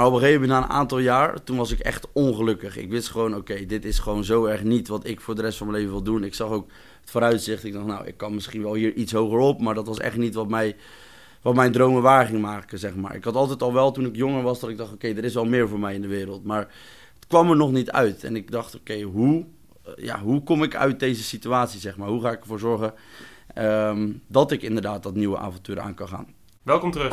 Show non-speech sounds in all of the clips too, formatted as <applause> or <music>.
Maar op een gegeven moment, na een aantal jaar, toen was ik echt ongelukkig. Ik wist gewoon, oké, dit is gewoon zo erg niet wat ik voor de rest van mijn leven wil doen. Ik zag ook het vooruitzicht. Ik dacht, nou, ik kan misschien wel hier iets hoger op, maar dat was echt niet wat, mij, wat mijn dromen waar ging maken, zeg maar. Ik had altijd al wel, toen ik jonger was, dat ik dacht, oké, er is wel meer voor mij in de wereld. Maar het kwam er nog niet uit. En ik dacht, oké, hoe, eh, ja, hoe kom ik uit deze situatie, zeg maar? Hoe ga ik ervoor zorgen ehm, dat ik inderdaad dat nieuwe avontuur aan kan gaan? Welkom terug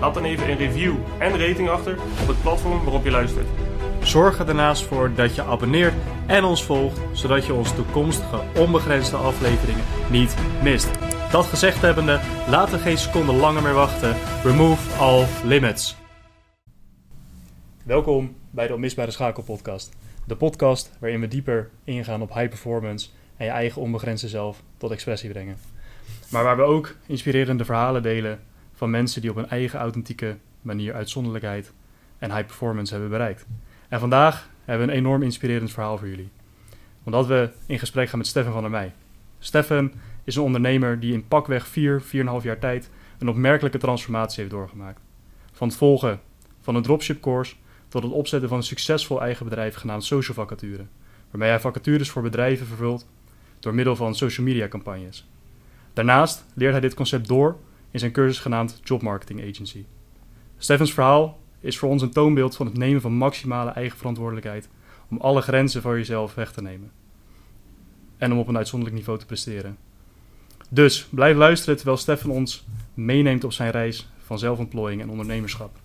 laat dan even een review en rating achter op het platform waarop je luistert. Zorg er daarnaast voor dat je abonneert en ons volgt, zodat je onze toekomstige onbegrensde afleveringen niet mist. Dat gezegd hebbende, laten we geen seconde langer meer wachten. Remove all limits. Welkom bij de Onmisbare Schakel podcast. De podcast waarin we dieper ingaan op high performance en je eigen onbegrensde zelf tot expressie brengen. Maar waar we ook inspirerende verhalen delen van mensen die op hun eigen authentieke manier uitzonderlijkheid en high performance hebben bereikt. En vandaag hebben we een enorm inspirerend verhaal voor jullie. Omdat we in gesprek gaan met Stefan van der Meij. Stefan is een ondernemer die in pakweg 4, 4,5 jaar tijd een opmerkelijke transformatie heeft doorgemaakt. Van het volgen van een dropship course tot het opzetten van een succesvol eigen bedrijf genaamd Social Vacature, waarmee hij vacatures voor bedrijven vervult door middel van social media campagnes. Daarnaast leert hij dit concept door in zijn cursus genaamd Job Marketing Agency. Stefans verhaal is voor ons een toonbeeld van het nemen van maximale eigen verantwoordelijkheid om alle grenzen voor jezelf weg te nemen. En om op een uitzonderlijk niveau te presteren. Dus blijf luisteren terwijl Stefan ons meeneemt op zijn reis van zelfontplooiing en ondernemerschap.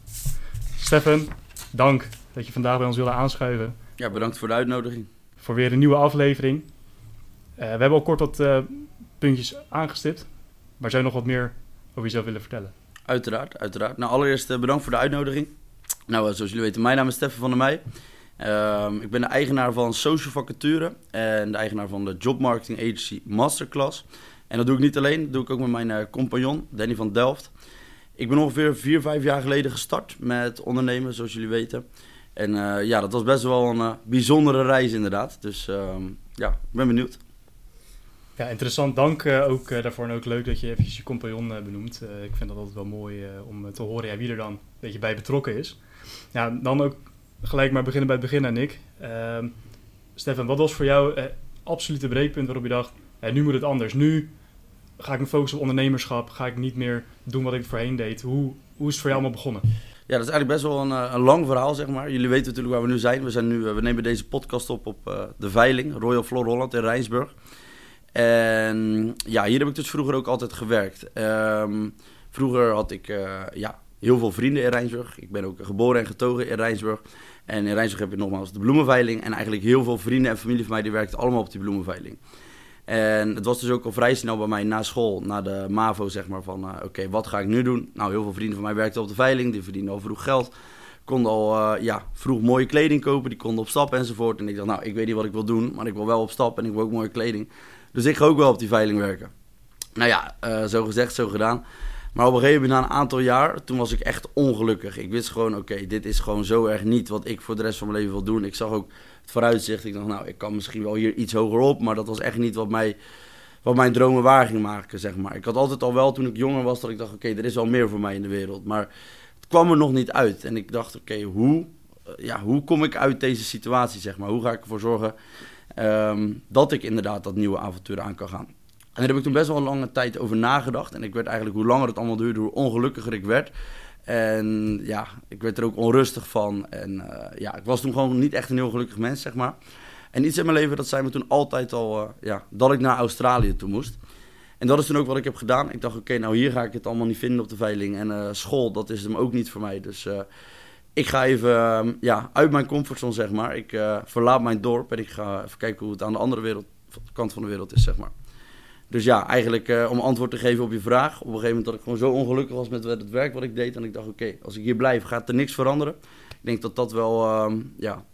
Stefan, dank dat je vandaag bij ons wilde aanschuiven Ja, bedankt voor de uitnodiging. voor weer een nieuwe aflevering. Eh, we hebben al kort wat eh, puntjes aangestipt, maar zou je nog wat meer over jezelf willen vertellen? Uiteraard, uiteraard. Nou, allereerst eh, bedankt voor de uitnodiging. Nou, eh, zoals jullie weten, mijn naam is Stefan van der Meij. Ehm, ik ben de eigenaar van Social Vacature en de eigenaar van de Job Marketing Agency Masterclass. En dat doe ik niet alleen, dat doe ik ook met mijn eh, compagnon, Danny van Delft. Ik ben ongeveer vier, vijf jaar geleden gestart met ondernemen, zoals jullie weten. En ja, dat was best wel een bijzondere reis inderdaad. Dus ehm, ja, ik ben benieuwd. Ja, interessant. Dank eh, ook eh, daarvoor en ook leuk dat je eventjes je compagnon eh, benoemt. Ik vind dat altijd wel mooi om te horen ja, wie er dan een beetje bij betrokken is. Ja, dan ook gelijk maar beginnen bij het begin, Nick. Ehm Stefan, wat was voor jou het absolute breekpunt waarop je dacht, nu moet het anders. Nu ga ik me focussen op ondernemerschap. Ga ik niet meer doen wat ik voorheen deed. Hoe, hoe is het voor jou allemaal begonnen? Ja, dat is eigenlijk best wel een, een lang verhaal, zeg maar. Jullie weten natuurlijk waar we nu zijn. We, zijn nu, we nemen deze podcast op op de Veiling, Royal Flor Holland in Rijnsburg. En ja, hier heb ik dus vroeger ook altijd gewerkt. Ehm, vroeger had ik eh, ja, heel veel vrienden in Rijnsburg. Ik ben ook geboren en getogen in Rijnsburg. En in Rijnsburg heb je nogmaals de bloemenveiling. En eigenlijk heel veel vrienden en familie van mij die werkten allemaal op die bloemenveiling. En het was dus ook al vrij snel bij mij na school, na de MAVO, zeg maar, van eh, oké, wat ga ik nu doen? Nou, heel veel vrienden van mij werkten op de veiling, die verdienden al vroeg geld. Konden al eh, ja, vroeg mooie kleding kopen, die konden op stap enzovoort. En ik dacht, nou, ik weet niet wat ik wil doen, maar ik wil wel op stap en ik wil ook mooie kleding. Dus ik ga ook wel op die veiling werken. Nou ja, eh, zo gezegd, zo gedaan. Maar op een gegeven moment, na een aantal jaar, toen was ik echt ongelukkig. Ik wist gewoon, oké, dit is gewoon zo erg niet wat ik voor de rest van mijn leven wil doen. Ik zag ook het vooruitzicht. Ik dacht, nou, ik kan misschien wel hier iets hoger op, maar dat was echt niet wat, mij, wat mijn dromen waar ging maken, zeg maar. Ik had altijd al wel, toen ik jonger was, dat ik dacht, oké, er is wel meer voor mij in de wereld. Maar het kwam er nog niet uit. En ik dacht, oké, hoe, eh, ja, hoe kom ik uit deze situatie, zeg maar? Hoe ga ik ervoor zorgen ehm, dat ik inderdaad dat nieuwe avontuur aan kan gaan? En daar heb ik toen best wel een lange tijd over nagedacht. En ik werd eigenlijk, hoe langer het allemaal duurde, hoe ongelukkiger ik werd. En ja, ik werd er ook onrustig van. En eh, ja, ik was toen gewoon niet echt een heel gelukkig mens, zeg maar. En iets in mijn leven, dat zei me toen altijd al, eh, ja, dat ik naar Australië toe moest. En dat is toen ook wat ik heb gedaan. Ik dacht, oké, nou hier ga ik het allemaal niet vinden op de veiling. En eh, school, dat is hem ook niet voor mij. Dus ik ga even ehm, ja, uit mijn comfortzone, zeg maar. Ik eh, verlaat mijn dorp en ik ga even kijken hoe het aan de andere wereld, kant van de wereld is, zeg maar. Dus ja, eigenlijk eh, om antwoord te geven op je vraag. Op een gegeven moment dat ik gewoon zo ongelukkig was met het werk wat ik deed. En ik dacht, oké, als ik hier blijf, gaat er niks veranderen. Ik denk dat dat wel ehm, ja,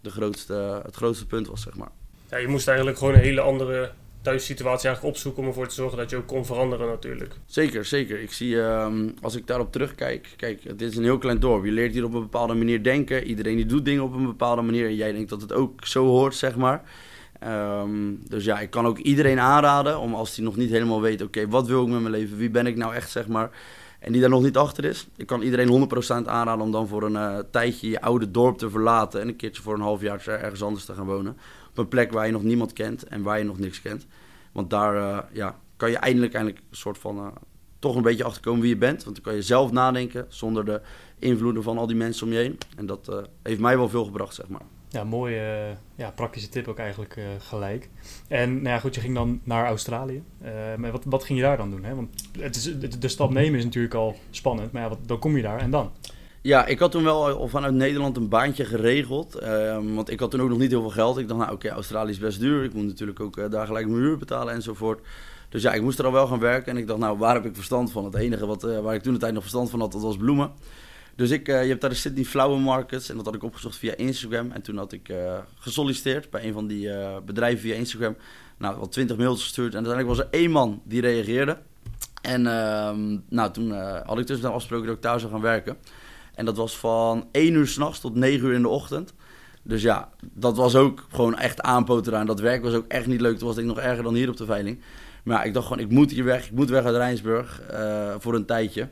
de grootste, het grootste punt was, zeg maar. Ja, je moest eigenlijk gewoon een hele andere thuissituatie eigenlijk opzoeken om ervoor te zorgen dat je ook kon veranderen natuurlijk. Zeker, zeker. Ik zie, ehm, als ik daarop terugkijk, kijk, dit is een heel klein dorp. Je leert hier op een bepaalde manier denken. Iedereen die doet dingen op een bepaalde manier. En jij denkt dat het ook zo hoort, zeg maar. Ehm, dus ja, ik kan ook iedereen aanraden om als hij nog niet helemaal weet, oké, wat wil ik met mijn leven? Wie ben ik nou echt, zeg maar? En die daar nog niet achter is. Ik kan iedereen 100% aanraden om dan voor een uh, tijdje je oude dorp te verlaten. En een keertje voor een half jaar ergens anders te gaan wonen. Op een plek waar je nog niemand kent en waar je nog niks kent. Want daar uh, ja, kan je eindelijk, eindelijk een soort van uh, toch een beetje achterkomen wie je bent. Want dan kan je zelf nadenken zonder de invloeden van al die mensen om je heen. En dat uh, heeft mij wel veel gebracht, zeg maar. Ja, mooie ja, praktische tip ook eigenlijk gelijk. En nou ja, goed, je ging dan naar Australië. maar wat, wat ging je daar dan doen? Hè? Want het is, de stap nemen is natuurlijk al spannend. Maar ja, wat, dan kom je daar en dan? Ja, ik had toen wel vanuit Nederland een baantje geregeld. Uh, want ik had toen ook nog niet heel veel geld. Ik dacht, nou oké, Australië is best duur. Ik moet natuurlijk ook uh, daar gelijk mijn huur betalen enzovoort. Dus ja, ik moest er al wel gaan werken. En ik dacht, nou, waar heb ik verstand van? Het enige wat, uh, waar ik toen de tijd nog verstand van had, dat was bloemen. Dus ik, je hebt daar de Sydney Flower Markets. En dat had ik opgezocht via Instagram. En toen had ik gesolliciteerd bij een van die bedrijven via Instagram. Nou, wel twintig mails gestuurd. En uiteindelijk was er één man die reageerde. En ehm, nou, toen had ik dus afgesproken dat ik daar zou gaan werken. En dat was van 1 uur s'nachts tot 9 uur in de ochtend. Dus ja, dat was ook gewoon echt aanpoten aan. Dat werk was ook echt niet leuk. Toen was ik nog erger dan hier op de veiling. Maar ja, ik dacht gewoon, ik moet hier weg. Ik moet weg uit Rijnsburg uh, voor een tijdje.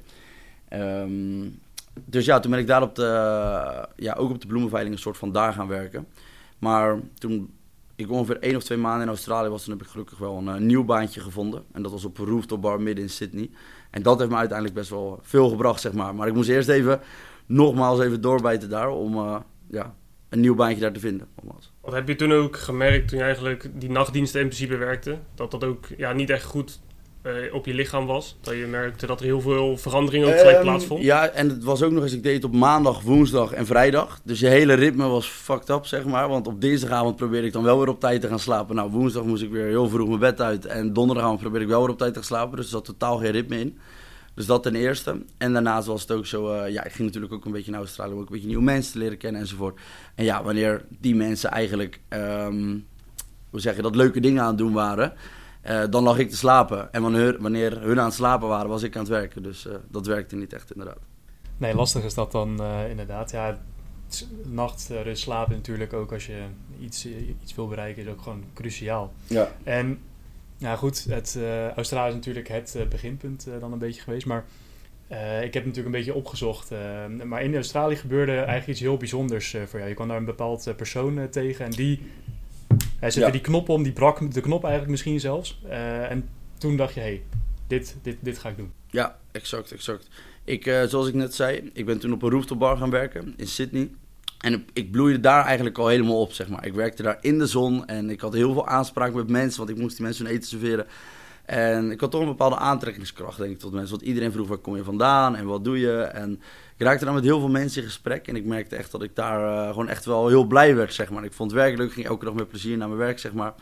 Um, dus ja, toen ben ik daar op de, ja, ook op de bloemenveiling een soort van daar gaan werken. Maar toen ik ongeveer één of twee maanden in Australië was, toen heb ik gelukkig wel een, een nieuw baantje gevonden. En dat was op een rooftop bar midden in Sydney. En dat heeft me uiteindelijk best wel veel gebracht, zeg maar. Maar ik moest eerst even nogmaals even doorbijten daar om uh, ja, een nieuw baantje daar te vinden. Nogmaals. Wat heb je toen ook gemerkt toen je eigenlijk die nachtdiensten in principe werkte? Dat dat ook ja, niet echt goed uh, op je lichaam was? Dat je merkte dat er heel veel verandering ook gelijk um, plaatsvond? Ja, en het was ook nog eens, ik deed het op maandag, woensdag en vrijdag. Dus je hele ritme was fucked up, zeg maar. Want op dinsdagavond probeerde ik dan wel weer op tijd te gaan slapen. Nou, woensdag moest ik weer heel vroeg mijn bed uit. En donderdagavond probeerde ik wel weer op tijd te gaan slapen. Dus er zat totaal geen ritme in. Dus dat ten eerste. En daarnaast was het ook zo, uh, ja, ik ging natuurlijk ook een beetje naar Australië om ook een beetje nieuwe mensen te leren kennen enzovoort. En ja, wanneer die mensen eigenlijk, um, hoe zeg je dat, leuke dingen aan het doen waren, uh, dan lag ik te slapen. En wanneer, wanneer hun aan het slapen waren, was ik aan het werken. Dus uh, dat werkte niet echt inderdaad. Nee, lastig is dat dan inderdaad. Ja, nachtrust slapen natuurlijk ook als je iets, iets wil bereiken, is ook gewoon cruciaal. Ja. En nou goed, het, uh, Australië is natuurlijk het uh, beginpunt uh, dan een beetje geweest. Maar ik heb natuurlijk een beetje opgezocht. maar in Australië gebeurde eigenlijk iets heel bijzonders voor jou. Je kwam daar een bepaald persoon tegen en die hij zette ja. die knop om, die brak de knop eigenlijk misschien zelfs. en toen dacht je, hé, hey, dit, dit, dit ga ik doen. Ja, exact, exact. Ik, zoals ik net zei, ik ben toen op een rooftopbar gaan werken in Sydney. En ik bloeide daar eigenlijk al helemaal op, zeg maar. Ik werkte daar in de zon en ik had heel veel aanspraak met mensen, want ik moest die mensen hun eten serveren. En ik had toch een bepaalde aantrekkingskracht, denk ik, tot mensen. Want iedereen vroeg, waar kom je vandaan en wat doe je? En ik raakte dan met heel veel mensen in gesprek. En ik merkte echt dat ik daar uh, gewoon echt wel heel blij werd, zeg maar. Ik vond het werk ging elke dag met plezier naar mijn werk, zeg maar.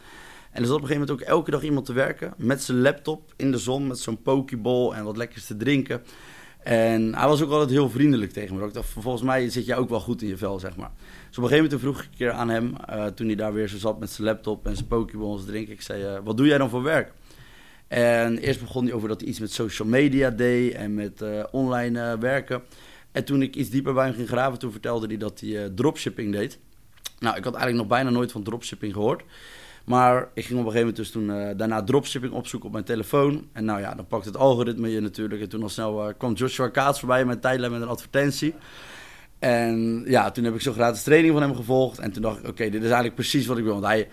En er zat op een gegeven moment ook elke dag iemand te werken met zijn laptop in de zon, met zo'n pokeball en wat lekkers te drinken. En hij was ook altijd heel vriendelijk tegen me. Ik dacht, volgens mij zit jij ook wel goed in je vel, zeg maar. Dus op een gegeven moment vroeg ik een keer aan hem, uh, toen hij daar weer zo zat met zijn laptop en zijn pokeballs drinken. Ik zei, uh, wat doe jij dan voor werk? En eerst begon hij over dat hij iets met social media deed en met uh, online werken. En toen ik iets dieper bij hem ging graven, toen vertelde hij dat hij dropshipping deed. Nou, ik had eigenlijk nog bijna nooit van dropshipping gehoord. Maar ik ging op een gegeven moment dus toen uh, daarna dropshipping opzoeken op mijn telefoon. En nou ja, dan pakt het algoritme je natuurlijk. En toen al snel uh, kwam Joshua Kaats voorbij mijn tijdlijn met een advertentie. En ja, toen heb ik zo'n gratis training van hem gevolgd. En toen dacht ik, oké, dit is eigenlijk precies wat ik wil. Want hij,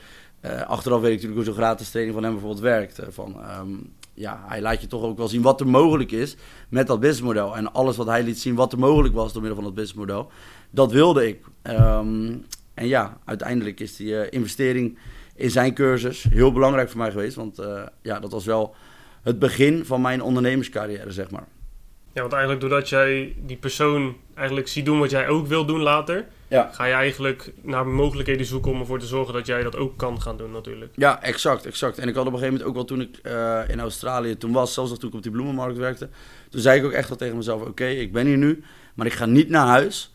uh, achteraf weet ik natuurlijk hoe zo'n gratis training van hem bijvoorbeeld werkt. van, um, ja, hij laat je toch ook wel zien wat er mogelijk is met dat businessmodel. En alles wat hij liet zien wat er mogelijk was door middel van dat businessmodel, dat wilde ik. Um, en ja, uiteindelijk is die investering in zijn cursus heel belangrijk voor mij geweest. Want uh, ja, dat was wel het begin van mijn ondernemerscarrière, zeg maar. Ja, want eigenlijk doordat jij die persoon eigenlijk ziet doen wat jij ook wil doen later, ja. ga je eigenlijk naar mogelijkheden zoeken om ervoor te zorgen dat jij dat ook kan gaan doen natuurlijk. Ja, exact, exact. En ik had op een gegeven moment ook wel toen ik uh, in Australië toen was, zelfs nog toen ik op die bloemenmarkt werkte, toen zei ik ook echt wel tegen mezelf, oké, okay, ik ben hier nu, maar ik ga niet naar huis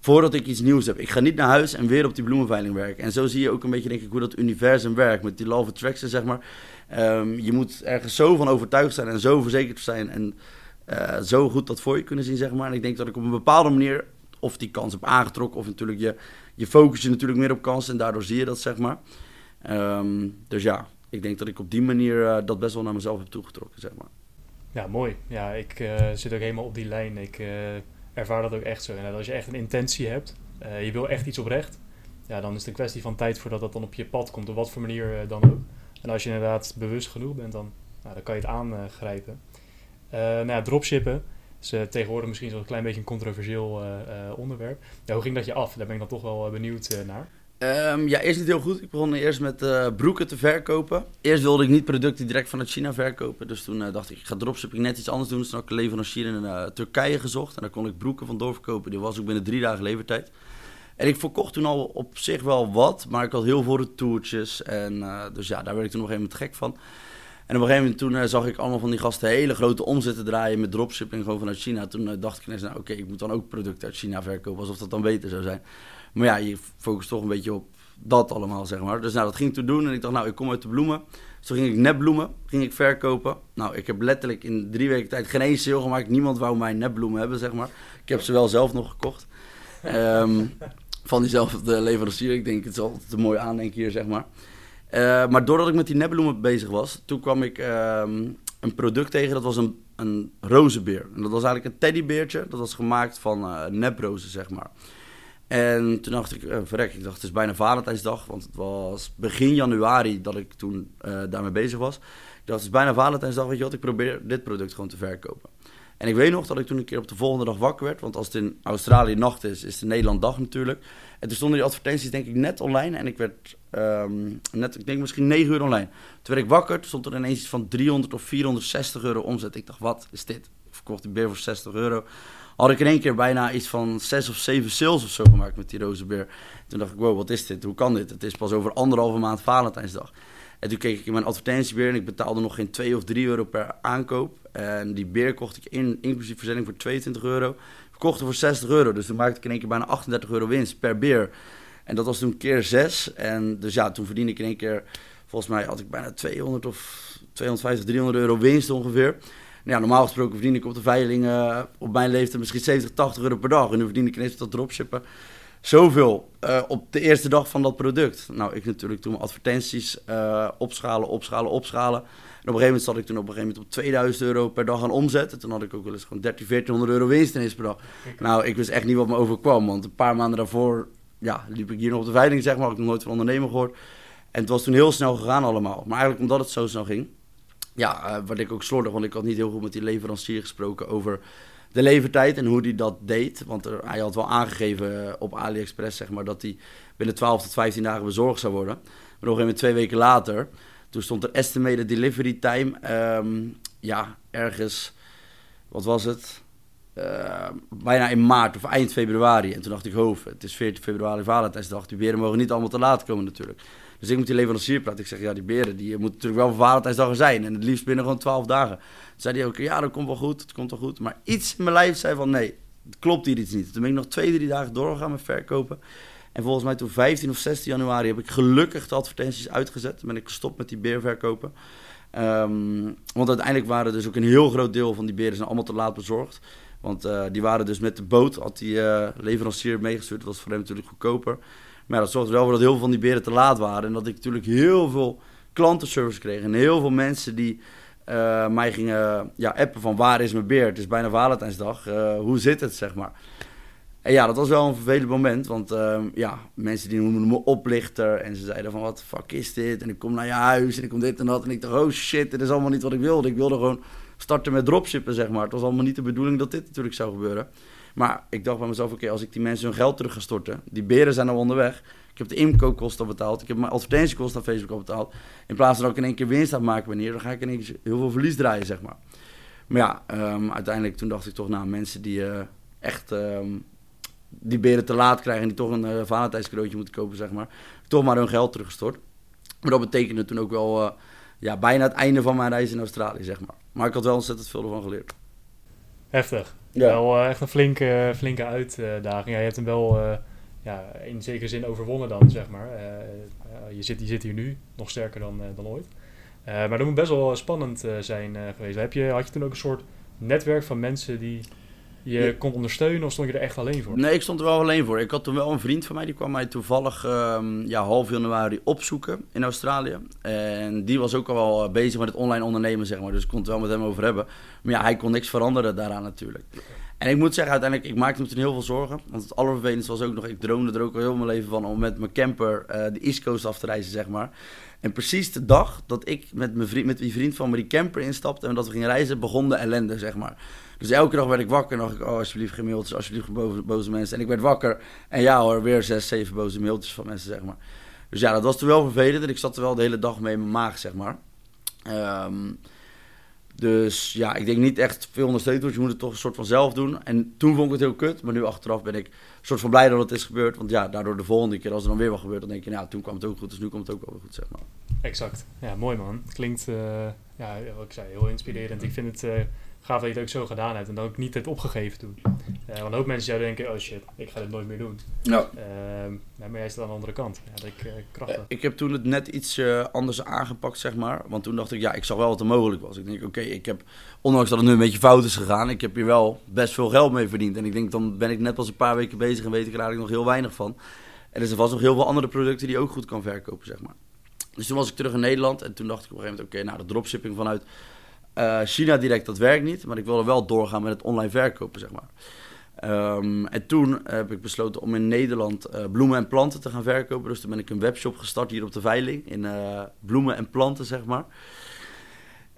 voordat ik iets nieuws heb. Ik ga niet naar huis en weer op die bloemenveiling werken. En zo zie je ook een beetje denk ik hoe dat universum werkt met die law of attraction zeg maar. Ehm, je moet ergens zo van overtuigd zijn en zo verzekerd zijn en uh, zo goed dat voor je kunnen zien zeg maar. En ik denk dat ik op een bepaalde manier of die kans heb aangetrokken of natuurlijk je, je focus je natuurlijk meer op kansen en daardoor zie je dat zeg maar. Um, dus ja, ik denk dat ik op die manier uh, dat best wel naar mezelf heb toegetrokken zeg maar. Ja, mooi. Ja, ik uh, zit ook helemaal op die lijn. Ik ervaar dat ook echt zo. En als je echt een intentie hebt, uh, je wil echt iets oprecht, ja, dan is het een kwestie van tijd voordat dat dan op je pad komt, op wat voor manier uh, dan ook. En als je inderdaad bewust genoeg bent, dan, nou, dan kan je het aangrijpen. Uh, nou ja, dropshippen is tegenwoordig misschien zo'n klein beetje een controversieel onderwerp. Ja, hoe ging dat je af? Daar ben ik dan toch wel benieuwd naar. Um, ja, eerst niet heel goed. Ik begon eerst met uh, broeken te verkopen. Eerst wilde ik niet producten direct vanuit China verkopen. Dus toen uh, dacht ik, ik ga dropshipping net iets anders doen. Dus toen heb ik een leverancier in uh, Turkije gezocht. En daar kon ik broeken van doorverkopen. Die was ook binnen drie dagen levertijd. En ik verkocht toen al op zich wel wat. Maar ik had heel veel retourtjes. En dus ja, daar werd ik toen nog een gek van. En op een gegeven moment toen zag ik allemaal van die gasten hele grote omzetten draaien met dropshipping gewoon vanuit China. Toen dacht ik ineens, nou oké, ik moet dan ook producten uit China verkopen. Alsof dat dan beter zou zijn. Maar ja, je focust toch een beetje op dat allemaal, zeg maar. Dus nou, dat ging ik toen doen en ik dacht, nou, ik kom uit de bloemen. Dus toen ging ik nepbloemen, ging ik verkopen. Nou, ik heb letterlijk in drie weken tijd geen eens sale gemaakt. Niemand wou mijn nepbloemen hebben, zeg maar. Ik heb ze wel zelf nog gekocht. Um, van diezelfde leverancier. Ik denk, het is altijd een mooi aandenken hier, zeg maar. Uh, maar doordat ik met die nepbloemen bezig was, toen kwam ik um, een product tegen. Dat was een, een rozenbeer. En dat was eigenlijk een teddybeertje. Dat was gemaakt van uh, neprozen, zeg maar. En toen dacht ik, uh, verrek, ik dacht het is bijna Valentijnsdag, want het was begin januari dat ik toen uh, daarmee bezig was. Ik dacht het is bijna Valentijnsdag, weet je wat, ik probeer dit product gewoon te verkopen. En ik weet nog dat ik toen een keer op de volgende dag wakker werd, want als het in Australië nacht is, is het in Nederland dag natuurlijk. En toen stonden die advertenties denk ik net online en ik werd um, net, ik denk misschien 9 uur online. Toen werd ik wakker, toen stond er ineens iets van 300 of 460 euro omzet. Ik dacht, wat is dit? Verkocht die beer voor 60 euro had ik in één keer bijna iets van zes of zeven sales of zo gemaakt met die rozenbeer. Toen dacht ik, wow, wat is dit? Hoe kan dit? Het is pas over anderhalve maand Valentijnsdag. En toen keek ik in mijn advertentiebeer en ik betaalde nog geen 2 of 3 euro per aankoop. En die beer kocht ik in, inclusief verzending voor 22 euro. Verkocht voor 60 euro. Dus toen maakte ik in één keer bijna 38 euro winst per beer. En dat was toen keer 6. En dus ja, toen verdiende ik in één keer, volgens mij had ik bijna 200 of 250, 300 euro winst ongeveer ja, normaal gesproken verdien ik op de veiling uh, op mijn leeftijd misschien 70, 80 euro per dag. En nu verdien ik ineens dat dropshippen zoveel uh, op de eerste dag van dat product. Nou, ik natuurlijk toen mijn advertenties uh, opschalen, opschalen, opschalen. En op een gegeven moment zat ik toen op een gegeven moment op 2000 euro per dag aan omzet. En toen had ik ook wel eens gewoon 13, 1400 euro winst ineens per dag. Nou, ik wist echt niet wat me overkwam. Want een paar maanden daarvoor ja, liep ik hier nog op de veiling, zeg maar. Had ik nog nooit van ondernemer gehoord. En het was toen heel snel gegaan allemaal. Maar eigenlijk omdat het zo snel ging, ja, uh, wat ik ook slordig, want ik had niet heel goed met die leverancier gesproken over de levertijd en hoe hij dat deed. Want hij had wel aangegeven uh, op AliExpress, zeg maar, dat hij binnen 12 tot 15 dagen bezorgd zou worden. Maar nog even twee weken later, toen stond er estimated delivery time, um, ja, ergens, wat was het? Uh, bijna in maart of eind februari. En toen dacht ik, hoofd, het is 14 februari Valentijnsdag. Die beren mogen niet allemaal te laat komen natuurlijk. Dus ik moet die leverancier praten. Ik zeg, ja, die beren, die moeten natuurlijk wel Valentijnsdag zijn. En het liefst binnen gewoon 12 dagen. Toen zei hij ook, ja, dat komt wel goed, het komt wel goed. Maar iets in mijn lijf zei van, nee, het klopt hier iets niet. Toen ben ik nog twee, drie dagen doorgegaan met verkopen. En volgens mij toen 15 of 16 januari heb ik gelukkig de advertenties uitgezet. Toen ben ik gestopt met die beerverkopen. Um, want uiteindelijk waren dus ook een heel groot deel van die beren zijn allemaal te laat bezorgd. Want uh, die waren dus met de boot, had die uh, leverancier meegestuurd. Dat was voor hem natuurlijk goedkoper. Maar dat zorgde wel voor dat heel veel van die beren te laat waren. En dat ik natuurlijk heel veel klantenservice kreeg. En heel veel mensen die uh, mij gingen ja, appen van waar is mijn beer? Het is bijna Valentijnsdag. hoe zit het, zeg maar. En ja, dat was wel een vervelend moment. Want uh, ja, mensen die noemden me oplichter. En ze zeiden van, wat fuck is dit? En ik kom naar je huis en ik kom dit en dat. En ik dacht, oh shit, dit is allemaal niet wat ik wilde. Ik wilde gewoon starten met dropshippen, zeg maar. Het was allemaal niet de bedoeling dat dit natuurlijk zou gebeuren. Maar ik dacht bij mezelf, oké, als ik die mensen hun geld terug ga storten... Die beren zijn al onderweg. Ik heb de inkoopkosten al betaald. Ik heb mijn advertentiekosten aan Facebook al betaald. In plaats van dat ik in één keer winst aan maken wanneer... dan ga ik in één keer heel veel verlies draaien, zeg maar. Maar ja, um, uiteindelijk toen dacht ik toch, nou, mensen die uh, echt... Um, die beren te laat krijgen en die toch een uh, moeten kopen, zeg maar. Toch maar hun geld teruggestort. Maar dat betekende toen ook wel uh, ja, bijna het einde van mijn reis in Australië, zeg maar. Maar ik had wel ontzettend veel ervan geleerd. Heftig. Ja. Wel eh, echt een flinke, flinke uitdaging. Ja, je hebt hem wel eh, ja, in zekere zin overwonnen dan, zeg maar. Eh, je, zit, je zit hier nu, nog sterker dan, dan ooit. Maar dat moet best wel spannend zijn geweest. Heb je, had je toen ook een soort netwerk van mensen die je Ja. kon ondersteunen of stond je er echt alleen voor? Nee, ik stond er wel alleen voor. Ik had toen wel een vriend van mij, die kwam mij toevallig ehm, ja, half januari opzoeken in Australië. En die was ook al wel eh, bezig met het online ondernemen, zeg maar. Dus ik kon het wel met hem over hebben. Maar ja, hij kon niks veranderen daaraan natuurlijk. En ik moet zeggen, uiteindelijk, ik maakte me toen heel veel zorgen. Want het allervervelendste was ook nog, ik droomde er ook al heel mijn leven van om met mijn camper eh, de East Coast af te reizen, zeg maar. En precies de dag dat ik met, mijn vriend, met die vriend van me die camper instapte en dat we gingen reizen, begon de ellende, zeg maar. Dus elke dag werd ik wakker en dacht ik, oh alsjeblieft geen mailtjes, alsjeblieft boze, boze mensen. En ik werd wakker en ja hoor, weer zes, zeven boze mailtjes van mensen, zeg maar. Dus ja, dat was toen wel vervelend en ik zat er wel de hele dag mee in mijn maag, zeg maar. Ehm, dus ja, ik denk niet echt veel ondersteund wordt. Je moet het toch een soort van zelf doen. En toen vond ik het heel kut, maar nu achteraf ben ik een soort van blij dat het is gebeurd. Want ja, daardoor de volgende keer als er dan weer wat gebeurt, dan denk je, nou, toen kwam het ook goed, dus nu komt het ook wel weer goed, zeg maar. Exact. Ja, mooi man. Klinkt, eh, ja, wat ik zei, heel inspirerend. Ik vind het eh, gaaf dat je het ook zo gedaan hebt en dat ook niet hebt opgegeven toen. Eh, want ook mensen zouden denken, oh shit, ik ga dit nooit meer doen. Ja. Ehm, ja, maar jij staat aan de andere kant. Ja, dat ik eh, krachtig. Ik heb toen het net iets eh, anders aangepakt, zeg maar. Want toen dacht ik, ja, ik zag wel wat er mogelijk was. Ik denk, oké, ik heb, ondanks dat het nu een beetje fout is gegaan, ik heb hier wel best veel geld mee verdiend. En ik denk, dan ben ik net pas een paar weken bezig en weet ik er eigenlijk nog heel weinig van. En er zijn vast nog heel veel andere producten die je ook goed kan verkopen, zeg maar. Dus toen was ik terug in Nederland en toen dacht ik op een gegeven moment, oké, nou, de dropshipping vanuit eh, China direct, dat werkt niet. Maar ik wilde wel doorgaan met het online verkopen, zeg maar. Ehm, en toen heb ik besloten om in Nederland eh, bloemen en planten te gaan verkopen. Dus toen ben ik een webshop gestart hier op de Veiling. In eh, bloemen en planten, zeg maar.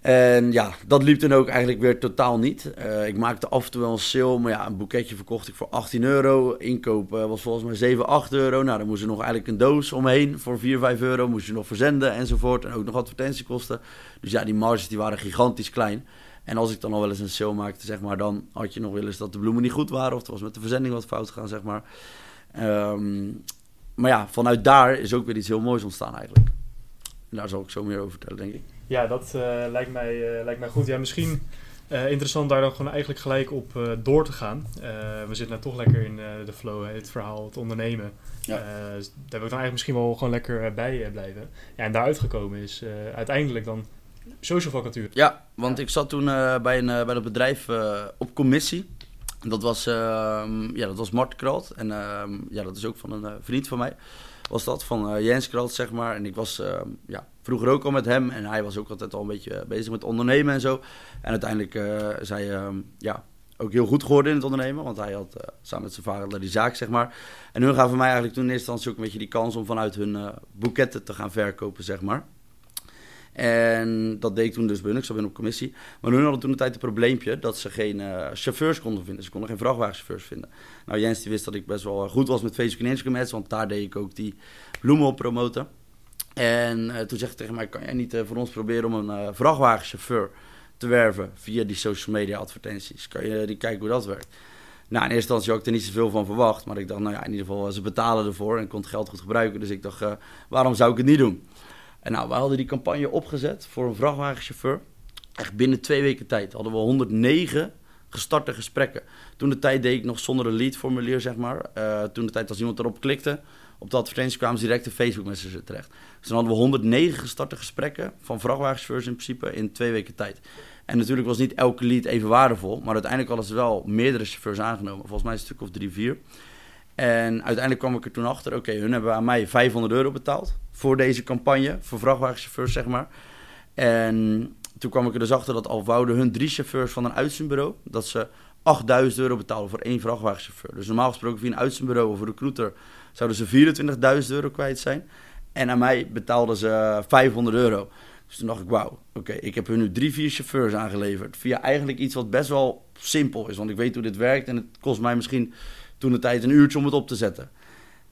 En ja, dat liep toen ook eigenlijk weer totaal niet. Eh, ik maakte af en toe wel een sale, maar ja, een boeketje verkocht ik voor 18 euro. Inkoop was volgens mij 7, 8 euro. Nou, dan moest er nog eigenlijk een doos omheen voor 4, 5 euro. Moest je nog verzenden enzovoort. En ook nog advertentiekosten. Dus ja, die marges die waren gigantisch klein. En als ik dan al wel eens een sale maakte, zeg maar, dan had je nog wel eens dat de bloemen niet goed waren. Of er was met de verzending wat fout gegaan, zeg maar. Ehm, maar ja, vanuit daar is ook weer iets heel moois ontstaan eigenlijk. En daar zal ik zo meer over vertellen, denk ik. Ja, dat eh, lijkt, mij, eh, lijkt mij goed. Ja, misschien eh, interessant daar dan gewoon eigenlijk gelijk op door te gaan. We zitten nou toch lekker in de flow, het verhaal, het ondernemen. Ja. Dus daar wil ik dan eigenlijk misschien wel gewoon lekker bij blijven. Ja, en daaruit gekomen is uiteindelijk dan social vacature. Ja, want ik zat toen bij, een, bij dat bedrijf op commissie. Dat was, ehm ja, dat was Mart Kralt. En ehm, ja, dat is ook van een vriend van mij. Was dat, van eh, Jens Kralt, zeg maar. En ik was ehm, ja, vroeger ook al met hem. En hij was ook altijd al een beetje eh, bezig met ondernemen en zo. En uiteindelijk uh, is hij ehm, ja, ook heel goed geworden in het ondernemen. Want hij had eh, samen met zijn vader die zaak, zeg maar. En hun gaven mij eigenlijk toen in eerste instantie ook een beetje die kans om vanuit hun eh, boeketten te gaan verkopen, zeg maar. En dat deed ik toen dus bij. Ik zat binnen op commissie. Maar hun hadden toen de tijd een probleempje dat ze geen eh, chauffeurs konden vinden. Ze konden geen vrachtwagenchauffeurs vinden. Nou, Jens die wist dat ik best wel eh, goed was met Facebook en Instagram want daar deed ik ook die bloemen op promoten. En eh, toen zegt hij tegen mij, kan jij niet voor ons proberen om een vrachtwagenchauffeur te werven via die social media advertenties? Kan je die kijken hoe dat werkt? Nou, in eerste instantie had ik er niet zoveel van verwacht. Maar ik dacht, nou ja, in ieder geval, ze betalen ervoor en kon het geld goed gebruiken. Dus ik dacht, waarom zou ik het niet doen? En nou, we hadden die campagne opgezet voor een vrachtwagenchauffeur. Echt binnen twee weken tijd hadden we 109 gestarte gesprekken. Toen de tijd deed ik nog zonder een leadformulier, zeg maar. Uh, toen de tijd als iemand erop klikte, op de advertenties kwamen ze direct de Facebook Messenger terecht. Dus dan hadden we 109 gestarte gesprekken van vrachtwagenchauffeurs in principe in twee weken tijd. En natuurlijk was niet elke lead even waardevol, maar uiteindelijk hadden ze wel meerdere chauffeurs aangenomen. Volgens mij een stuk of drie, vier. En uiteindelijk kwam ik er toen achter, oké, hun hebben aan mij 500 euro betaald voor deze campagne, voor vrachtwagenchauffeurs zeg maar. En toen kwam ik er dus achter dat al wouden hun drie chauffeurs van een uitzendbureau, dat ze 8000 euro betalen voor één vrachtwagenchauffeur. Dus normaal gesproken via een uitzendbureau of een recruiter zouden ze 24.000 euro kwijt zijn. En aan mij betaalden ze 500 euro. Dus toen dacht ik, wauw, oké, ik heb hun nu drie, vier chauffeurs aangeleverd. Via eigenlijk iets wat best wel simpel is, want ik weet hoe dit werkt en het kost mij misschien toen de tijd een uurtje om het op te zetten.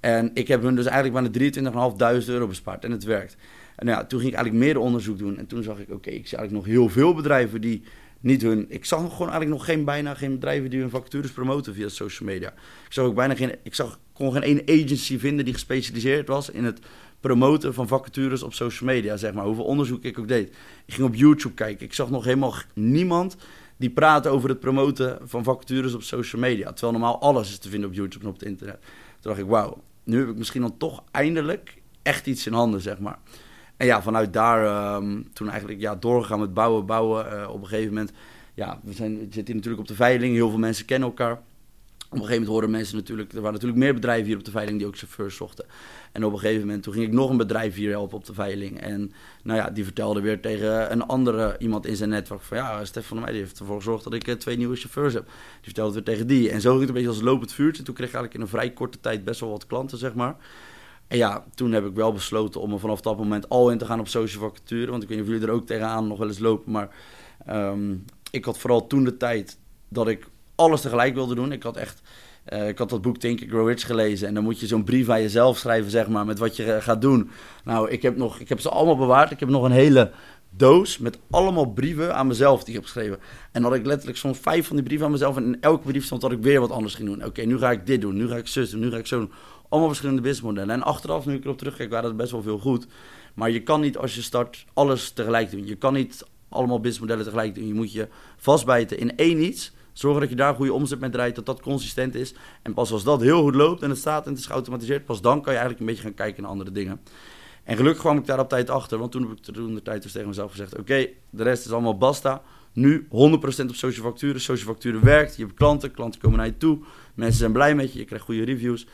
En ik heb hun dus eigenlijk bijna 23.500 euro bespaard en het werkt. En nou ja, toen ging ik eigenlijk meer onderzoek doen. En toen zag ik, oké, ik zie eigenlijk nog heel veel bedrijven die niet hun... Ik zag gewoon eigenlijk nog geen, bijna geen bedrijven die hun vacatures promoten via social media. Ik zag ook bijna geen... Ik zag, kon geen één agency vinden die gespecialiseerd was in het promoten van vacatures op social media, zeg maar. Hoeveel onderzoek ik ook deed. Ik ging op YouTube kijken. Ik zag nog helemaal niemand die praten over het promoten van vacatures op social media. Terwijl normaal alles is te vinden op YouTube en op het internet. Toen dacht ik, wauw, nu heb ik misschien dan toch eindelijk echt iets in handen, zeg maar. En ja, vanuit daar ehm, toen eigenlijk ja, doorgegaan met bouwen, bouwen. Eh, op een gegeven moment, ja, we, zijn, we zitten natuurlijk op de veiling. Heel veel mensen kennen elkaar. Op een gegeven moment hoorden mensen natuurlijk, er waren natuurlijk meer bedrijven hier op de veiling die ook chauffeurs zochten. En op een gegeven moment, toen ging ik nog een bedrijf hier helpen op de veiling. En nou ja, die vertelde weer tegen een andere iemand in zijn netwerk van ja, Stefan van mij die heeft ervoor gezorgd dat ik eh, twee nieuwe chauffeurs heb. Die vertelde weer tegen die. En zo ging het een beetje als lopend vuurtje. Toen kreeg ik eigenlijk in een vrij korte tijd best wel wat klanten, zeg maar. En ja, toen heb ik wel besloten om er vanaf dat moment al in te gaan op social vacature. Want ik weet niet of jullie er ook tegenaan nog wel eens lopen. Maar ehm, ik had vooral toen de tijd dat ik alles tegelijk wilde doen. Ik had echt... Uh, ik had dat boek Think Grow Rich gelezen. En dan moet je zo'n brief aan jezelf schrijven, zeg maar, met wat je uh, gaat doen. Nou, ik heb, nog, ik heb ze allemaal bewaard. Ik heb nog een hele doos met allemaal brieven aan mezelf die ik heb geschreven. En had ik letterlijk soms vijf van die brieven aan mezelf. En in elke brief stond dat ik weer wat anders ging doen. Oké, nu ga ik dit doen. Nu ga ik zus doen. Nu ga ik zo doen. Allemaal verschillende businessmodellen. En achteraf, nu ik erop terugkijk, waren dat best wel veel goed. Maar je kan niet als je start alles tegelijk doen. Je kan niet allemaal businessmodellen tegelijk doen. Je moet je vastbijten in één iets. Zorgen dat je daar goede omzet mee draait, dat dat consistent is. En pas als dat heel goed loopt en het staat en het is geautomatiseerd, pas dan kan je eigenlijk een beetje gaan kijken naar andere dingen. En gelukkig kwam ik daar op tijd achter, want toen heb ik toen de tijd dus tegen mezelf gezegd: Oké, de rest is allemaal basta. Nu 100% op social facturen. Social facturen werkt. Je hebt klanten, klanten komen naar je toe. Mensen zijn blij met je, je krijgt goede reviews.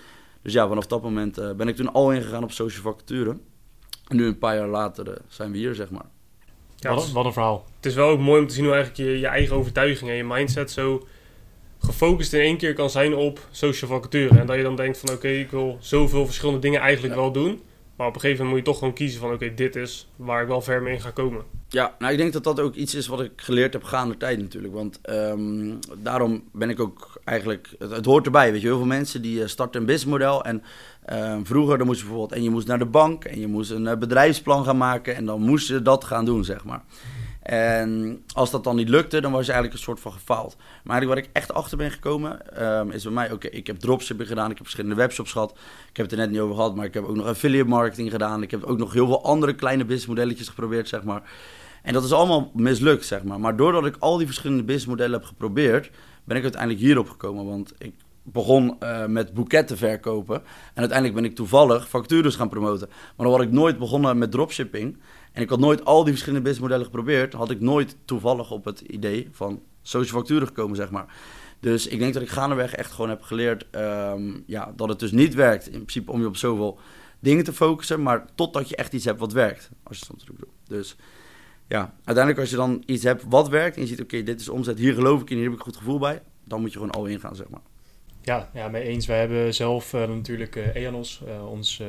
Dus ja, vanaf dat moment uh, ben ik toen al ingegaan op social facturen. En nu een paar jaar later uh, zijn we hier, zeg maar. Ja, wat, wat, een verhaal. Het is wel ook mooi om te zien hoe eigenlijk je, je eigen overtuiging en je mindset zo gefocust in één keer kan zijn op social vacature. En dat je dan denkt van oké, okay, ik wil zoveel verschillende dingen eigenlijk ja. wel doen. Maar op een gegeven moment moet je toch gewoon kiezen van oké, okay, dit is waar ik wel ver mee in ga komen. Ja, nou ik denk dat dat ook iets is wat ik geleerd heb gaande tijd natuurlijk. Want um, daarom ben ik ook eigenlijk, het, het, hoort erbij, weet je. Heel veel mensen die starten een businessmodel en uh, vroeger dan moest je bijvoorbeeld, en je moest naar de bank en je moest een uh, bedrijfsplan gaan maken en dan moest je dat gaan doen, zeg maar. En als dat dan niet lukte, dan was je eigenlijk een soort van gefaald. Maar eigenlijk waar ik echt achter ben gekomen, um, is bij mij, oké, ik heb dropshipping gedaan, ik heb verschillende webshops gehad. Ik heb het er net niet over gehad, maar ik heb ook nog affiliate marketing gedaan. Ik heb ook nog heel veel andere kleine businessmodelletjes geprobeerd, zeg maar. En dat is allemaal mislukt, zeg maar. Maar doordat ik al die verschillende businessmodellen heb geprobeerd, ben ik uiteindelijk hierop gekomen. Want ik begon uh, met boeketten verkopen. En uiteindelijk ben ik toevallig factures gaan promoten. Maar dan had ik nooit begonnen met dropshipping. En ik had nooit al die verschillende businessmodellen geprobeerd. Had ik nooit toevallig op het idee van social facturen gekomen, zeg maar. Dus ik denk dat ik gaandeweg echt gewoon heb geleerd um, ja, dat het dus niet werkt. In principe om je op zoveel dingen te focussen. Maar totdat je echt iets hebt wat werkt. Als je het soms bedoelt. Dus ja, uiteindelijk als je dan iets hebt wat werkt. En je ziet, oké, dit is omzet. Hier geloof ik in. Hier heb ik een goed gevoel bij. Dan moet je gewoon al ingaan, zeg maar. Ja, ja mee eens. Wij hebben zelf uh, natuurlijk uh, EANOS, uh, ons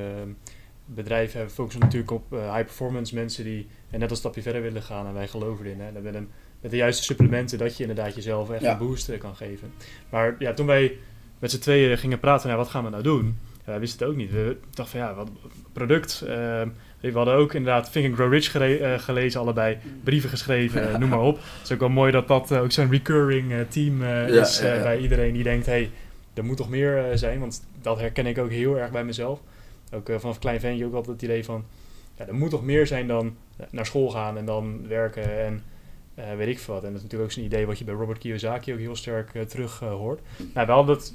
bedrijf, focussen natuurlijk op high performance mensen die net een stapje verder willen gaan en wij geloven erin. Hè. En met, een, met de juiste supplementen dat je inderdaad jezelf echt ja. een boost kan geven. Maar ja, toen wij met z'n tweeën gingen praten, nou, wat gaan we nou doen? Ja, wij wisten het ook niet. We dachten van ja, wat product. we hadden ook inderdaad Think and Grow Rich gele gelezen, allebei brieven geschreven, noem maar op. Het is ook wel mooi dat dat ook zo'n recurring team is bij iedereen die denkt, hey, er moet toch meer uh, zijn, want dat herken ik ook heel erg bij mezelf. Ook uh, vanaf klein ventje ook altijd het idee van, ja, er moet toch meer zijn dan naar school gaan en dan werken en uh, weet ik veel wat. En dat is natuurlijk ook zo'n idee wat je bij Robert Kiyosaki ook heel sterk terug hoort. Nou, we hadden het,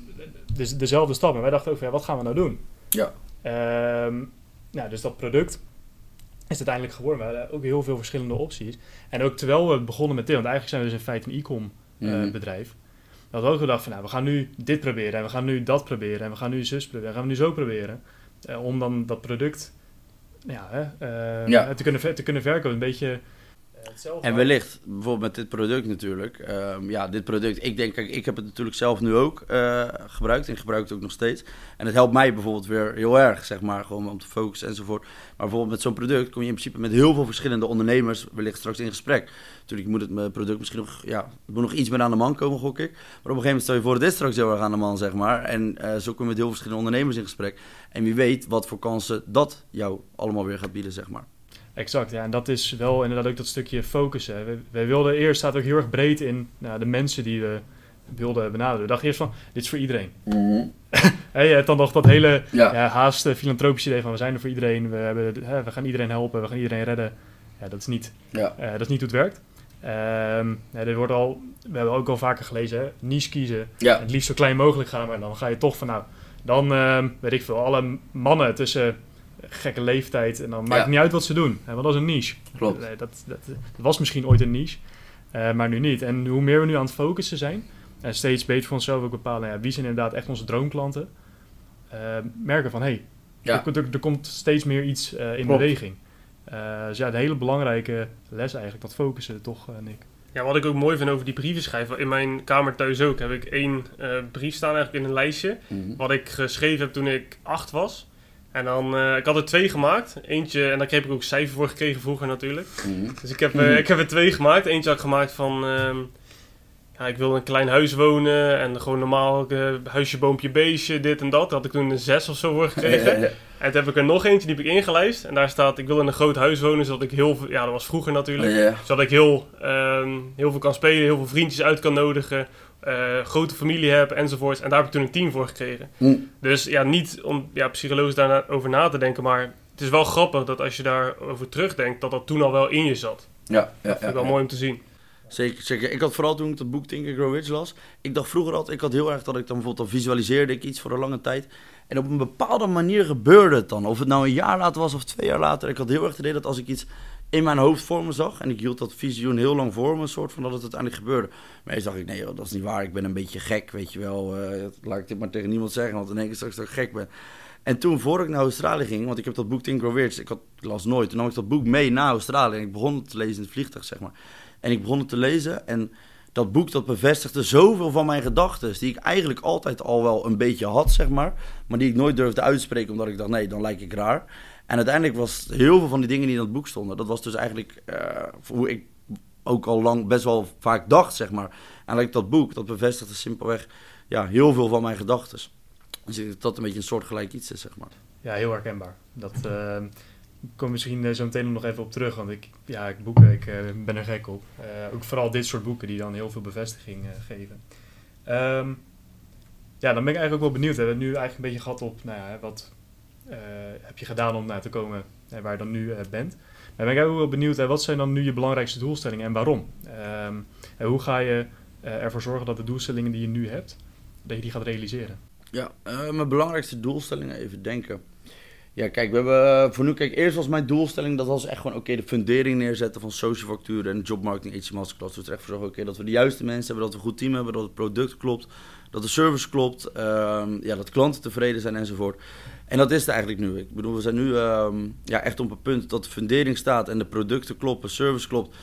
dus dezelfde stap, maar wij dachten ook van, ja, wat gaan we nou doen? Ja. Um, nou, dus dat product is uiteindelijk geworden. We hadden ook heel veel verschillende opties. En ook terwijl we begonnen met dit, want eigenlijk zijn we dus in feite een e-com mm. bedrijf dat we ook gedacht van, nou, we gaan nu dit proberen en we gaan nu dat proberen en we gaan nu zus proberen en gaan we nu zo proberen. Uh, om dan dat product ja, hè, uh, ja. Te, kunnen, te kunnen verkopen. Een beetje hetzelfde. En wellicht, bijvoorbeeld met dit product natuurlijk. Um, ja, dit product, ik denk, kijk, ik heb het natuurlijk zelf nu ook gebruikt en gebruik het ook nog steeds. En het helpt mij bijvoorbeeld weer heel erg, zeg maar, gewoon om te focussen enzovoort. Maar bijvoorbeeld met zo'n product kom je in principe met heel veel verschillende ondernemers wellicht straks in gesprek. Natuurlijk moet het mijn product misschien nog, ja, moet nog iets meer aan de man komen, gok ik. Maar op een gegeven moment stel je voor, het is straks heel erg aan de man, zeg maar. En uh, zo kom je met heel veel verschillende ondernemers in gesprek. En wie weet wat voor kansen dat jou allemaal weer gaat bieden, zeg maar. Exact, ja. En dat is wel inderdaad ook dat stukje focussen. Wij, wij wilden eerst, staat ook heel erg breed in nou, de mensen die we wilden benaderen. We dachten eerst van, dit is voor iedereen. <laughs> Hey, je hebt dan nog dat hele ja. Ja, haast uh, filantropische idee van, we zijn er voor iedereen. We, hebben, hè, we gaan iedereen helpen, we gaan iedereen redden. Ja, dat is niet, ja. uh, dat is niet hoe het werkt. Ehm, ja, dit wordt al, we hebben ook al vaker gelezen, hè? niche kiezen. Ja. Het liefst zo klein mogelijk gaan, maar dan ga je toch van nou, dan ehm, weet ik veel, alle mannen tussen gekke leeftijd en dan maakt Ja. het niet uit wat ze doen, hè, want dat is een niche. Klopt. Nee, dat, dat, dat was misschien ooit een niche, eh, maar nu niet. En hoe meer we nu aan het focussen zijn, en steeds beter voor onszelf ook bepalen, ja, wie zijn inderdaad echt onze droomklanten, eh, merken van hé, hey, Ja. er, er, er komt steeds meer iets eh, in Klopt. beweging. Eh, dus ja, een hele belangrijke les eigenlijk, dat focussen toch, eh, Nick. Ja, wat ik ook mooi vind over die brieven schrijven. In mijn kamer thuis ook heb ik één eh, brief staan eigenlijk in een lijstje. Mhm. Wat ik geschreven heb toen ik acht was. En dan, eh, ik had er twee gemaakt. Eentje, en daar heb ik ook cijfer voor gekregen vroeger natuurlijk. Mhm. Dus ik heb, eh, ik heb er twee gemaakt. Eentje had ik gemaakt van... ehm, ja, ik wil in een klein huis wonen. En gewoon normaal eh, huisje, boompje, beestje, dit en dat. Daar had ik toen een zes of zo voor gekregen. <laughs> En toen heb ik er nog eentje, die heb ik ingelijst. En daar staat, ik wil in een groot huis wonen, zodat ik heel veel... Ja, dat was vroeger natuurlijk. Zodat ik heel, ehm, heel veel kan spelen, heel veel vriendjes uit kan nodigen. Eh, grote familie heb enzovoorts. En daar heb ik toen een team voor gekregen. Mhm. Dus ja, niet om ja, psychologisch daarover na te denken. Maar het is wel grappig dat als je daarover terugdenkt, dat dat toen al wel in je zat. Ja, ja, Dat vind ja, ik wel ja. mooi om te zien. Zeker, zeker. Ik had vooral toen ik dat boek Think and Grow Rich las, ik dacht vroeger altijd, ik had heel erg dat ik dan bijvoorbeeld, dan visualiseerde ik iets voor een lange tijd. En op een bepaalde manier gebeurde het dan. Of het nou een jaar later was of twee jaar later. Ik had heel erg het idee dat als ik iets in mijn hoofd voor me zag, en ik hield dat visioen heel lang voor me, een soort van dat het uiteindelijk gebeurde. Maar eerst dacht ik, nee dat is niet waar, ik ben een beetje gek, weet je wel. Eh, laat ik dit maar tegen niemand zeggen, want dan denk ik straks dat ik gek ben. En toen, voor ik naar Australië ging, want ik heb dat boek Grow Rich, ik, had, las nooit. Toen nam ik dat boek mee naar Australië en ik begon het te lezen in het vliegtuig, zeg maar. En ik begon het te lezen en dat boek dat bevestigde zoveel van mijn gedachten, die ik eigenlijk altijd al wel een beetje had, zeg maar. Maar die ik nooit durfde uitspreken, omdat ik dacht, nee, dan lijk ik raar. En uiteindelijk was heel veel van die dingen die in dat boek stonden, dat was dus eigenlijk eh, hoe ik ook al lang best wel vaak dacht, zeg maar. En eigenlijk dat boek, dat bevestigde simpelweg ja, heel veel van mijn gedachten. Dus ik dat een beetje een soort gelijk iets is, zeg maar. Ja, heel herkenbaar. Dat ik kom misschien eh, zo meteen nog even op terug, want ik, ja, ik boeken, ik ben er gek op. Ook vooral dit soort boeken die dan heel veel bevestiging geven. Ehm, ja, dan ben ik eigenlijk ook wel benieuwd. We hebben nu eigenlijk een beetje gehad op, nou ja, wat heb je gedaan om naar te komen eh, waar je dan nu eh, bent. Maar ben ik ook wel benieuwd, wat zijn dan nu je belangrijkste doelstellingen en waarom? Ehm, en hoe ga je eh, ervoor zorgen dat de doelstellingen die je nu hebt, dat je die gaat realiseren? Ja, eh, mijn belangrijkste doelstellingen, even denken. Ja, kijk, we hebben voor nu, kijk, eerst was mijn doelstelling, dat was echt gewoon, oké, de fundering neerzetten van social en jobmarketing agency masterclass. Dus er echt voor zorgen, oké, dat we de juiste mensen hebben, dat we een goed team hebben, dat het product klopt, dat de service klopt, ehm, ja, dat klanten tevreden zijn enzovoort. En dat is het eigenlijk nu. Ik bedoel, we zijn nu ehm, ja, echt op een punt dat de fundering staat en de producten kloppen, service klopt.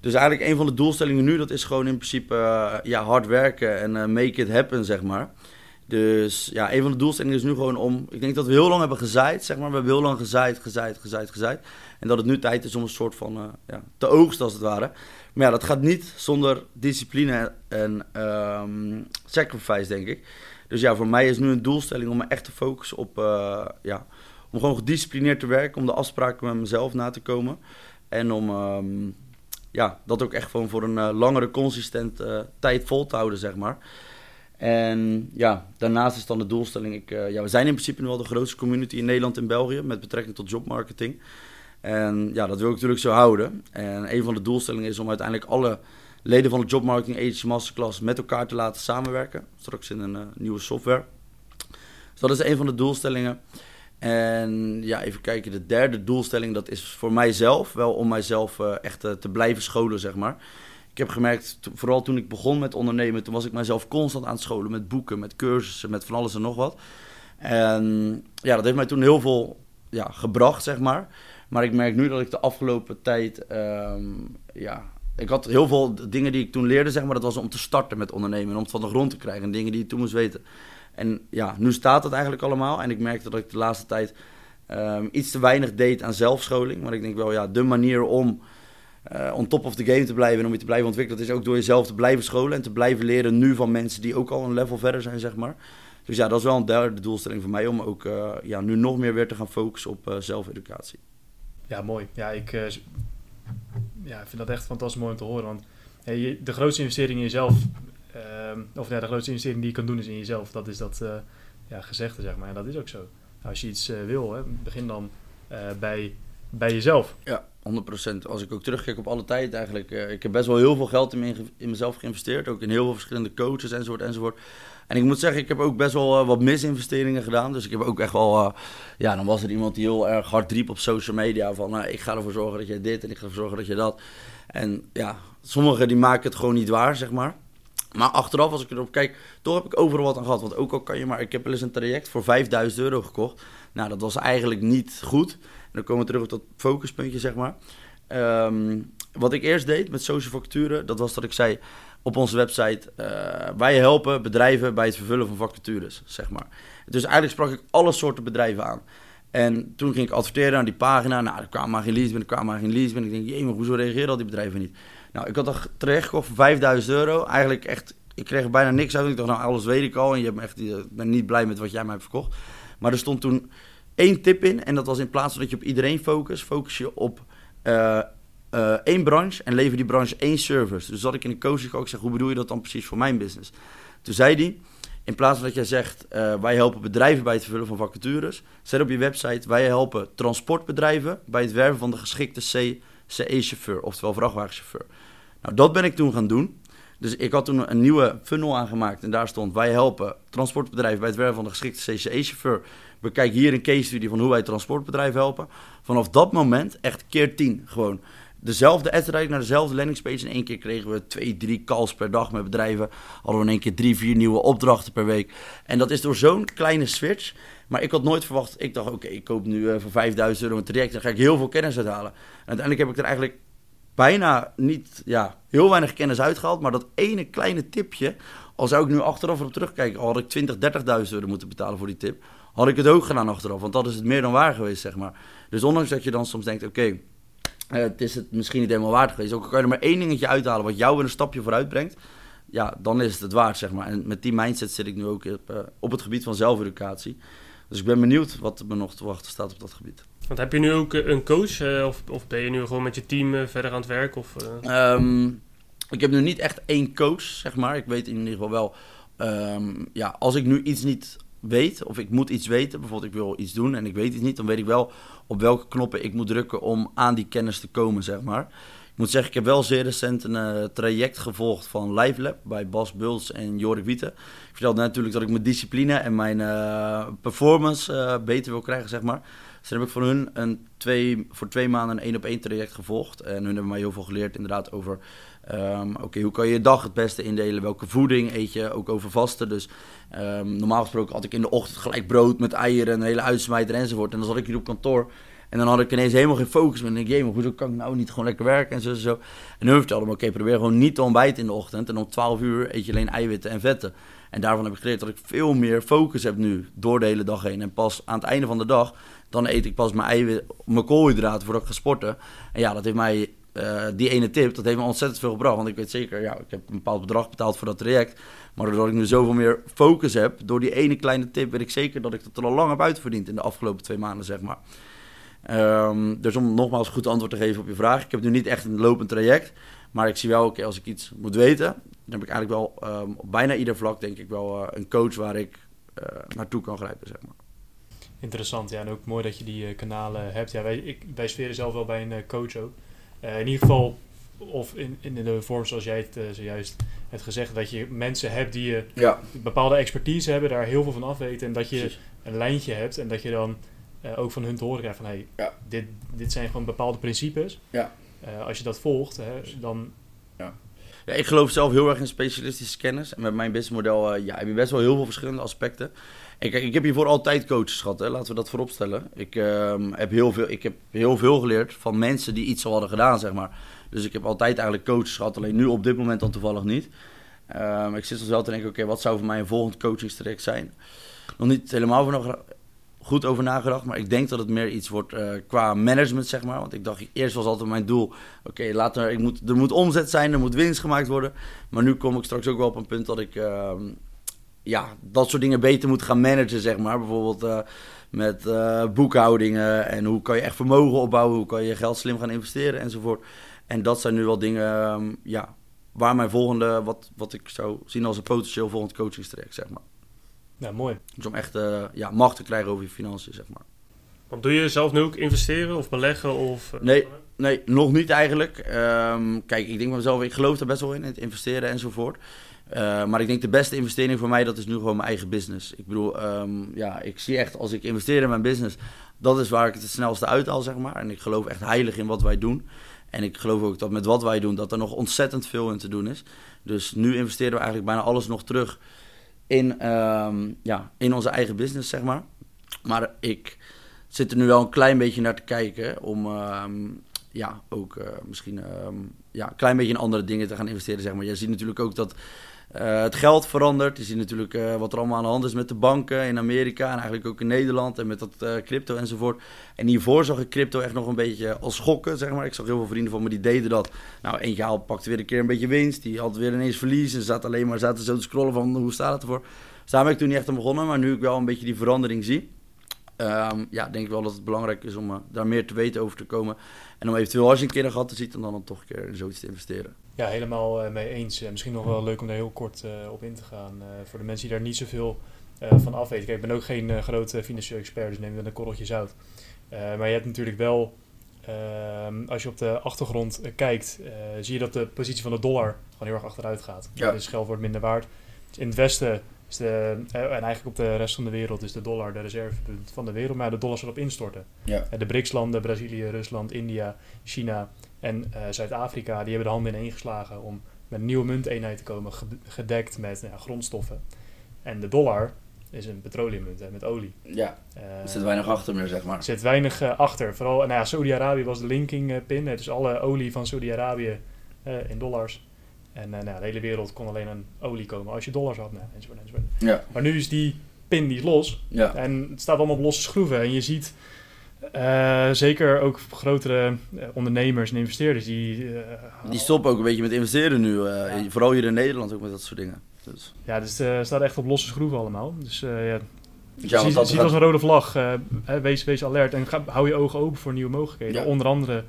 Dus eigenlijk een van de doelstellingen nu, dat is gewoon in principe eh, ja, hard werken en eh, make it happen, zeg maar. Dus ja, een van de doelstellingen is nu gewoon om... Ik denk dat we heel lang hebben gezaaid, zeg maar. We hebben heel lang gezaaid, gezaaid, gezaaid, gezaaid. En dat het nu tijd is om een soort van eh, ja, te oogsten, als het ware. Maar ja, dat gaat niet zonder discipline en ehm, sacrifice, denk ik. Dus ja, voor mij is nu een doelstelling om me echt te focussen op... eh, ja, om gewoon gedisciplineerd te werken, om de afspraken met mezelf na te komen. En om ehm, ja, dat ook echt gewoon voor een eh, langere, consistente tijd vol te houden, zeg maar. En ja, daarnaast is dan de doelstelling. Ik, eh, ja, we zijn in principe nu al de grootste community in Nederland en België met betrekking tot jobmarketing. En ja, dat wil ik natuurlijk zo houden. En een van de doelstellingen is om uiteindelijk alle leden van de Jobmarketing Agency Masterclass met elkaar te laten samenwerken. Straks in een eh, nieuwe software. Dus dat is een van de doelstellingen. En ja, even kijken. De derde doelstelling, dat is voor mijzelf. Wel om mijzelf eh, echt eh, te blijven scholen, zeg maar. Ik heb gemerkt, vooral toen ik begon met ondernemen, toen was ik mezelf constant aan het scholen met boeken, met cursussen, met van alles en nog wat. En ja, dat heeft mij toen heel veel ja, gebracht, zeg maar. Maar ik merk nu dat ik de afgelopen tijd, ehm, ja, ik had heel veel dingen die ik toen leerde, zeg maar, dat was om te starten met ondernemen, om het van de grond te krijgen en dingen die je toen moest weten. En ja, nu staat het eigenlijk allemaal en ik merkte dat ik de laatste tijd ehm, iets te weinig deed aan zelfscholing. Maar ik denk wel, ja, de manier om eh, on top of the game te blijven en om je te blijven ontwikkelen, dat is ook door jezelf te blijven scholen en te blijven leren nu van mensen die ook al een level verder zijn, zeg maar. Dus ja, dat is wel een derde doelstelling voor mij om ook eh, ja, nu nog meer weer te gaan focussen op eh, zelfeducatie. Ja, mooi. Ja, ik ja, ik vind dat echt fantastisch mooi om te horen. Want je- de grootste investering in jezelf, ehm, of ja, de grootste investering die je kan doen is in jezelf. Dat is dat eh, ja, gezegde, zeg maar. En dat is ook zo. Als je iets eh, wil, hè, begin dan eh, bij, bij jezelf. Ja. 100%. Als ik ook terugkijk op alle tijd eigenlijk. ik heb best wel heel veel geld in, in mezelf geïnvesteerd. Ook in heel veel verschillende coaches enzovoort enzovoort. En ik moet zeggen, ik heb ook best wel eh, wat misinvesteringen gedaan. Dus ik heb ook echt wel... eh, ja, dan was er iemand die heel erg hard riep op social media. Van eh, ik ga ervoor zorgen dat jij dit en ik ga ervoor zorgen dat je dat. En ja, sommigen die maken het gewoon niet waar, zeg maar. Maar achteraf, als ik erop kijk, toch heb ik overal wat aan gehad. Want ook al kan je maar... Ik heb wel eens een traject voor 5000 euro gekocht. Nou, dat was eigenlijk niet goed. Dan komen we terug op dat focuspuntje, zeg maar. Ehm, wat ik eerst deed met social vacaturen, dat was dat ik zei op onze website... eh, wij helpen bedrijven bij het vervullen van vacatures, zeg maar. Dus eigenlijk sprak ik alle soorten bedrijven aan. En toen ging ik adverteren aan die pagina. Nou, er kwamen maar geen leads binnen, er kwamen maar geen leads binnen. Ik denk, jee, maar hoezo reageren al die bedrijven niet? Nou, ik had dat terecht gekocht voor 5000 euro. Eigenlijk echt, ik kreeg bijna niks uit. Ik dacht, nou, alles weet ik al. En je hebt echt, ik ben niet blij met wat jij mij hebt verkocht. Maar er stond toen één tip in. En dat was in plaats van dat je op iedereen focust, focus je op eh, eh, één branche. En lever die branche één service. Dus dat ik in een coaching ook zeg, hoe bedoel je dat dan precies voor mijn business? Toen zei hij, in plaats van dat jij zegt, eh, wij helpen bedrijven bij het vervullen van vacatures. Zet op je website, wij helpen transportbedrijven bij het werven van de geschikte CE-chauffeur. Oftewel vrachtwagenchauffeur. Nou, dat ben ik toen gaan doen. Dus ik had toen een nieuwe funnel aangemaakt en daar stond: Wij helpen transportbedrijven bij het werven van de geschikte CCE-chauffeur. Bekijk hier een case studie van hoe wij transportbedrijven helpen. Vanaf dat moment echt keer 10 gewoon. Dezelfde ad naar dezelfde landingspage. In één keer kregen we twee, drie calls per dag met bedrijven. Hadden we in één keer drie, vier nieuwe opdrachten per week. En dat is door zo'n kleine switch. Maar ik had nooit verwacht. Ik dacht, oké, ik koop nu eh, voor 5000 euro een traject. Dan ga ik heel veel kennis uithalen. En uiteindelijk heb ik er eigenlijk bijna niet, ja, heel weinig kennis uitgehaald. Maar dat ene kleine tipje, al zou ik nu achteraf erop terugkijken, al had ik 20, 30.000 euro moeten betalen voor die tip, had ik het ook gedaan achteraf. Want dat is het meer dan waar geweest, zeg maar. Dus ondanks dat je dan soms denkt, oké, eh, het is het misschien niet helemaal waard geweest. Ook al kan je er maar één dingetje uithalen wat jou weer een stapje vooruit brengt. Ja, dan is het het waard, zeg maar. En met die mindset zit ik nu ook op, eh, op het gebied van zelfeducatie. Dus ik ben benieuwd wat me nog te wachten staat op dat gebied. Want heb je nu ook eh, een coach of, of ben je nu gewoon met je team verder aan het werk? Of, eh, Ehm, ik heb nu niet echt één coach, zeg maar. Ik weet in ieder geval wel, ehm, ja, als ik nu iets niet weet, of ik moet iets weten, bijvoorbeeld ik wil iets doen en ik weet iets niet, dan weet ik wel op welke knoppen ik moet drukken om aan die kennis te komen, zeg maar. Ik moet zeggen, ik heb wel zeer recent een eh, traject gevolgd van LiveLab bij Bas Buls en Jorik Wieten. Ik vertelde natuurlijk dat ik mijn discipline en mijn eh, performance eh, beter wil krijgen, zeg maar. Dus dan heb ik van hun een twee, voor twee maanden een één op één traject gevolgd. En hun hebben mij heel veel geleerd inderdaad over... ehm, Oké, hoe kan je je dag het beste indelen? Welke voeding eet je? Ook over vasten. Dus ehm, normaal gesproken had ik in de ochtend gelijk brood met eieren... en een hele uitsmijter enzovoort. En dan zat ik hier op kantoor... En dan had ik ineens helemaal geen focus. En ik denk, maar hoezo kan ik nou niet gewoon lekker werken en zo en zo. En hun vertelde me, oké, probeer gewoon niet te ontbijten in de ochtend. En om 12 uur eet je alleen eiwitten en vetten. En daarvan heb ik geleerd dat ik veel meer focus heb nu door de hele dag heen. En pas aan het einde van de dag, dan eet ik pas mijn eiwit, mijn koolhydraten voordat ik ga sporten. En ja, dat heeft mij, eh, die ene tip, dat heeft me ontzettend veel gebracht. Want ik weet zeker, ja, ik heb een bepaald bedrag betaald voor dat traject. Maar doordat ik nu zoveel meer focus heb, door die ene kleine tip, weet ik zeker dat ik dat er al lang heb uitverdiend in de afgelopen twee maanden, zeg maar. Ehm, dus om nogmaals goed antwoord te geven op je vraag. Ik heb nu niet echt een lopend traject. Maar ik zie wel, oké, als ik iets moet weten, dan heb ik eigenlijk wel ehm, op bijna ieder vlak, denk ik wel, eh, een coach waar ik eh, naartoe kan grijpen, zeg maar. Interessant, ja. En ook mooi dat je die kanalen hebt. Ja, wij, ik, wij sferen zelf wel bij een coach ook. Eh, in ieder geval, of in, in de vorm zoals jij het eh, zojuist hebt gezegd, dat je mensen hebt die je Ja, bepaalde expertise hebben, daar heel veel van afweten. En dat je precies. een lijntje hebt en dat je dan eh, ook van hun te horen krijgt van hey, Ja. dit, dit zijn gewoon bepaalde principes. Ja. Eh, als je dat volgt, hè, dan Ja, ik geloof zelf heel erg in specialistische kennis. En met mijn businessmodel eh, ja, heb je best wel heel veel verschillende aspecten. Kijk, ik heb hiervoor altijd coaches gehad, hè. laten we dat voorop stellen. Ik, ehm, heb heel veel, ik heb heel veel geleerd van mensen die iets al hadden gedaan, zeg maar. Dus ik heb altijd eigenlijk coaches gehad, alleen nu op dit moment dan toevallig niet. Ehm, ik zit soms wel te denken, oké, wat zou voor mij een volgend coachingstraject zijn? Nog niet helemaal voor nog goed over nagedacht, maar ik denk dat het meer iets wordt eh, qua management, zeg maar. Want ik dacht, eerst was altijd mijn doel, oké, later, ik moet, er moet omzet zijn, er moet winst gemaakt worden. Maar nu kom ik straks ook wel op een punt dat ik ehm, ja, dat soort dingen beter moet gaan managen, zeg maar. Bijvoorbeeld eh, met eh, boekhoudingen en hoe kan je echt vermogen opbouwen, hoe kan je geld slim gaan investeren enzovoort. En dat zijn nu wel dingen, ehm, ja, waar mijn volgende, wat, wat ik zou zien als een potentieel volgend coachingstraject, zeg maar. nou mooi. Dus om echt eh, ja, macht te krijgen over je financiën, zeg maar. Want doe je zelf nu ook investeren of beleggen? Of, Nee. Nee, nog niet eigenlijk. Ehm, kijk, ik denk van mezelf, ik geloof er best wel in, in het investeren enzovoort. Eh, maar ik denk de beste investering voor mij, dat is nu gewoon mijn eigen business. Ik bedoel, ehm, ja, ik zie echt, als ik investeer in mijn business, dat is waar ik het het snelste uithaal, zeg maar. En ik geloof echt heilig in wat wij doen. En ik geloof ook dat met wat wij doen, dat er nog ontzettend veel in te doen is. Dus nu investeren we eigenlijk bijna alles nog terug in, ehm, ja, in onze eigen business, zeg maar. Maar ik zit er nu wel een klein beetje naar te kijken om ehm, ja, ook eh, misschien ja, een klein beetje in andere dingen te gaan investeren. Zeg maar. Je ziet natuurlijk ook dat eh, het geld verandert. Je ziet natuurlijk eh, wat er allemaal aan de hand is met de banken in Amerika en eigenlijk ook in Nederland en met dat eh, crypto enzovoort. En hiervoor zag ik crypto echt nog een beetje als schokken, zeg maar. Ik zag heel veel vrienden van me die deden dat. Nou, eentje haal, pakte weer een keer een beetje winst, die had weer ineens verlies en zat alleen maar zaten zo te scrollen van hoe staat het ervoor. Dus daar ben ik toen niet echt begonnen, maar nu ik wel een beetje die verandering zie. Ehm, ja, denk ik wel dat het belangrijk is om eh, daar meer te weten over te komen. En om eventueel als je een keer een gat te ziet, om dan, dan toch een keer in zoiets te investeren. Ja, helemaal eh, mee eens. Eh, misschien nog wel leuk om daar heel kort op in te gaan. voor de mensen die daar niet zoveel van af weten. Kijk, ik ben ook geen grote financieel expert, dus neem dan een korreltje zout. Maar je hebt natuurlijk wel, ehm, als je op de achtergrond kijkt, zie je dat de positie van de dollar gewoon heel erg achteruit gaat. Ja. Dus geld wordt minder waard. Dus in het westen is de, eh, en eigenlijk op de rest van de wereld is de dollar de reservepunt van de wereld, maar de dollar zal op instorten. Ja. Eh, De BRICS-landen, Brazilië, Rusland, India, China en eh, Zuid-Afrika, die hebben de handen ineen geslagen om met een nieuwe munteenheid te komen, ge- gedekt met nou grondstoffen. En de dollar is een petroleummunt hè, met olie. Ja, er zit weinig achter meer, zeg maar. er zit weinig achter. Vooral, nou ja, Saudi-Arabië was de linking pin. hè, dus alle olie van Saudi-Arabië in dollars. En eh, nou, de hele wereld kon alleen aan olie komen als je dollars had. Nou, enzovoort, enzovoort. Ja, Maar nu is die pin die is los. ja. En het staat allemaal op losse schroeven. En je ziet eh, zeker ook grotere eh, ondernemers en investeerders die... Die stoppen ook een beetje met investeren nu. Ja. Vooral hier in Nederland ook met dat soort dingen. Dus, Ja, dus het staat echt op losse schroeven allemaal. Dus ja, ja, zie, dat zie het gaat- als een rode vlag. wees, wees alert en ga, hou je ogen open voor nieuwe mogelijkheden. Ja. Onder andere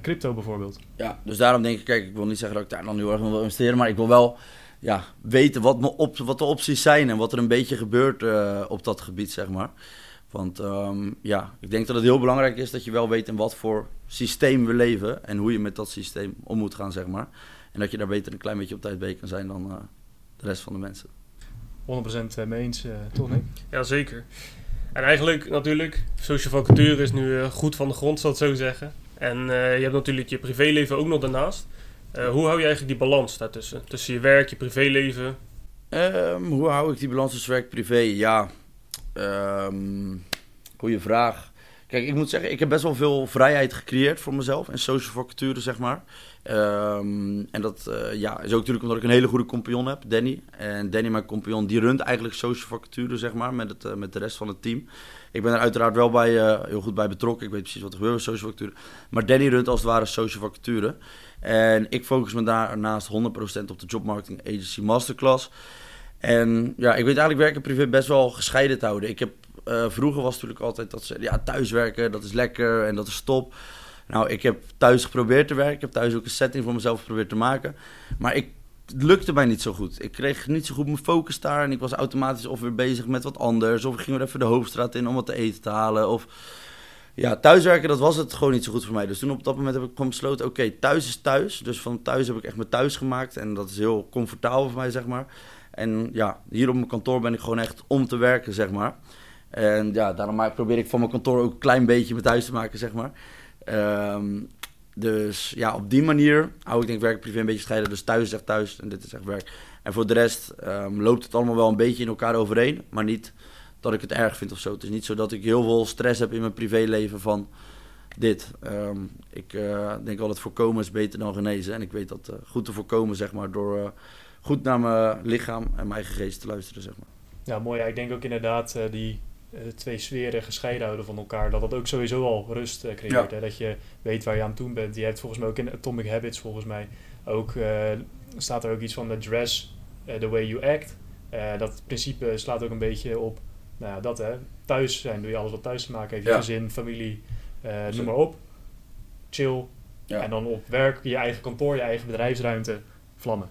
crypto bijvoorbeeld. ja, dus daarom denk ik, kijk, ik wil niet zeggen dat ik daar dan heel erg in wil investeren, maar ik wil wel ja, weten wat, me op, wat de opties zijn en wat er een beetje gebeurt eh, op dat gebied, zeg maar. Want ehm, ja, ik denk dat het heel belangrijk is dat je wel weet in wat voor systeem we leven en hoe je met dat systeem om moet gaan, zeg maar. En dat je daar beter een klein beetje op tijd bij kan zijn dan eh, de rest van de mensen. 100% mee eens, eh toch? Ja, zeker. En eigenlijk natuurlijk, social vacature is nu eh, goed van de grond, zal ik het zo zeggen. En eh, je hebt natuurlijk je privéleven ook nog daarnaast. Eh, hoe hou je eigenlijk die balans daartussen? Tussen je werk, je privéleven? Ehm, hoe hou ik die balans tussen werk en privé? Ja, ehm goede vraag. Kijk, ik moet zeggen, ik heb best wel veel vrijheid gecreëerd voor mezelf en social vacature, zeg maar. Ehm, en dat eh, ja, is ook natuurlijk omdat ik een hele goede compagnon heb, Danny. En Danny, mijn compagnon, die runt eigenlijk social vacature, zeg maar, met, het, eh, met de rest van het team. Ik ben er uiteraard wel bij, eh, heel goed bij betrokken. Ik weet precies wat er gebeurt met social vacature. Maar Danny runt als het ware social vacature. En ik focus me daarnaast 100% op de Job Marketing Agency Masterclass. En ja, ik weet eigenlijk werk en privé best wel gescheiden te houden. Ik heb, eh, vroeger was het natuurlijk altijd dat ze, ja, thuiswerken, dat is lekker en dat is top. Nou, ik heb thuis geprobeerd te werken. Ik heb thuis ook een setting voor mezelf geprobeerd te maken. Maar ik, het lukte mij niet zo goed. Ik kreeg niet zo goed mijn focus daar. En ik was automatisch of weer bezig met wat anders. Of ik ging weer even de hoofdstraat in om wat te eten te halen. Of ja, thuiswerken, dat was het gewoon niet zo goed voor mij. Dus toen op dat moment heb ik gewoon besloten, oké, thuis is thuis. Dus van thuis heb ik echt mijn thuis gemaakt. En dat is heel comfortabel voor mij, zeg maar. En ja, hier op mijn kantoor ben ik gewoon echt om te werken, zeg maar. En ja, daarom probeer ik van mijn kantoor ook een klein beetje mijn thuis te maken, zeg maar. Ehm, dus ja, op die manier hou ik denk werk privé een beetje scheiden. Dus thuis is echt thuis en dit is echt werk. En voor de rest ehm, loopt het allemaal wel een beetje in elkaar overeen. Maar niet dat ik het erg vind of zo. Het is niet zo dat ik heel veel stress heb in mijn privéleven van dit. Ehm, ik eh, denk altijd voorkomen is beter dan genezen. En ik weet dat eh, goed te voorkomen, zeg maar, door eh, goed naar mijn lichaam en mijn eigen geest te luisteren, zeg maar. Ja, mooi. Ik denk ook inderdaad die twee sferen gescheiden houden van elkaar. Dat dat ook sowieso al rust eh, creëert. Hè? Dat je weet waar je aan toe bent. Je hebt volgens mij ook in Atomic Habits volgens mij ook... eh, staat er ook iets van de dress eh, the way you act. Eh, dat principe slaat ook een beetje op... Nou ja, dat hè. Thuis zijn doe je alles wat thuis te maken heeft. Je Ja. gezin, familie, eh, noem maar op. Chill. Ja. En dan op werk, je eigen kantoor, je eigen bedrijfsruimte.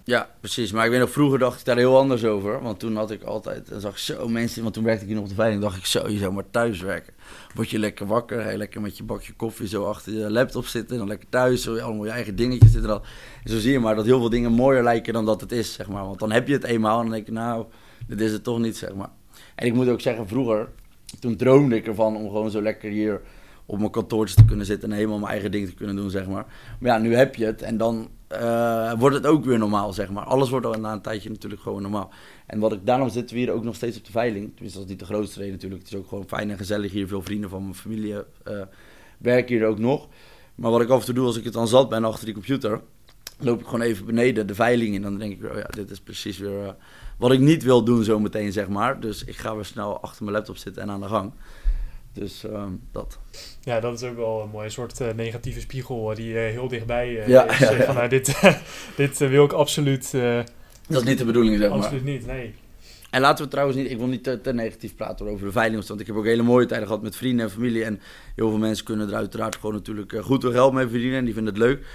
Ja, precies. Maar ik weet nog, vroeger dacht ik daar heel anders over. Want toen had ik altijd, dan zag ik zo mensen, want toen werkte ik hier nog op de veiling, dacht ik zo, je zou maar thuis werken. Word je lekker wakker, je lekker met je bakje koffie zo achter je laptop zitten, dan lekker thuis, zo allemaal je eigen dingetjes zitten. En zo zie je maar dat heel veel dingen mooier lijken dan dat het is, zeg maar. Want dan heb je het eenmaal en dan denk je, nou, dit is het toch niet, zeg maar. En ik moet ook zeggen, vroeger, toen droomde ik ervan om gewoon zo lekker hier op mijn kantoortje te kunnen zitten en helemaal mijn eigen ding te kunnen doen, zeg maar. Maar ja, nu heb je het en dan uh, wordt het ook weer normaal, zeg maar. Alles wordt al na een tijdje natuurlijk gewoon normaal. En wat ik, daarom zitten we hier ook nog steeds op de veiling. Tenminste, dat is niet de grootste reden natuurlijk. Het is ook gewoon fijn en gezellig hier. Veel vrienden van mijn familie uh, werken hier ook nog. Maar wat ik af en toe doe als ik het dan zat ben achter die computer, loop ik gewoon even beneden de veiling in. En dan denk ik, oh ja, dit is precies weer uh, wat ik niet wil doen zo meteen, zeg maar. Dus ik ga weer snel achter mijn laptop zitten en aan de gang. Dus uh, dat. Ja, dat is ook wel een mooie soort uh, negatieve spiegel die uh, heel dichtbij ja, is. Ja, ja. Van, nou, dit, <laughs> dit wil ik absoluut. dat is niet de bedoeling, zeg maar. Absoluut niet, nee. En laten we trouwens niet, ik wil niet te, te negatief praten over de veiling, want ik heb ook hele mooie tijden gehad met vrienden en familie. En heel veel mensen kunnen er uiteraard gewoon natuurlijk goed hun geld mee verdienen en die vinden het leuk.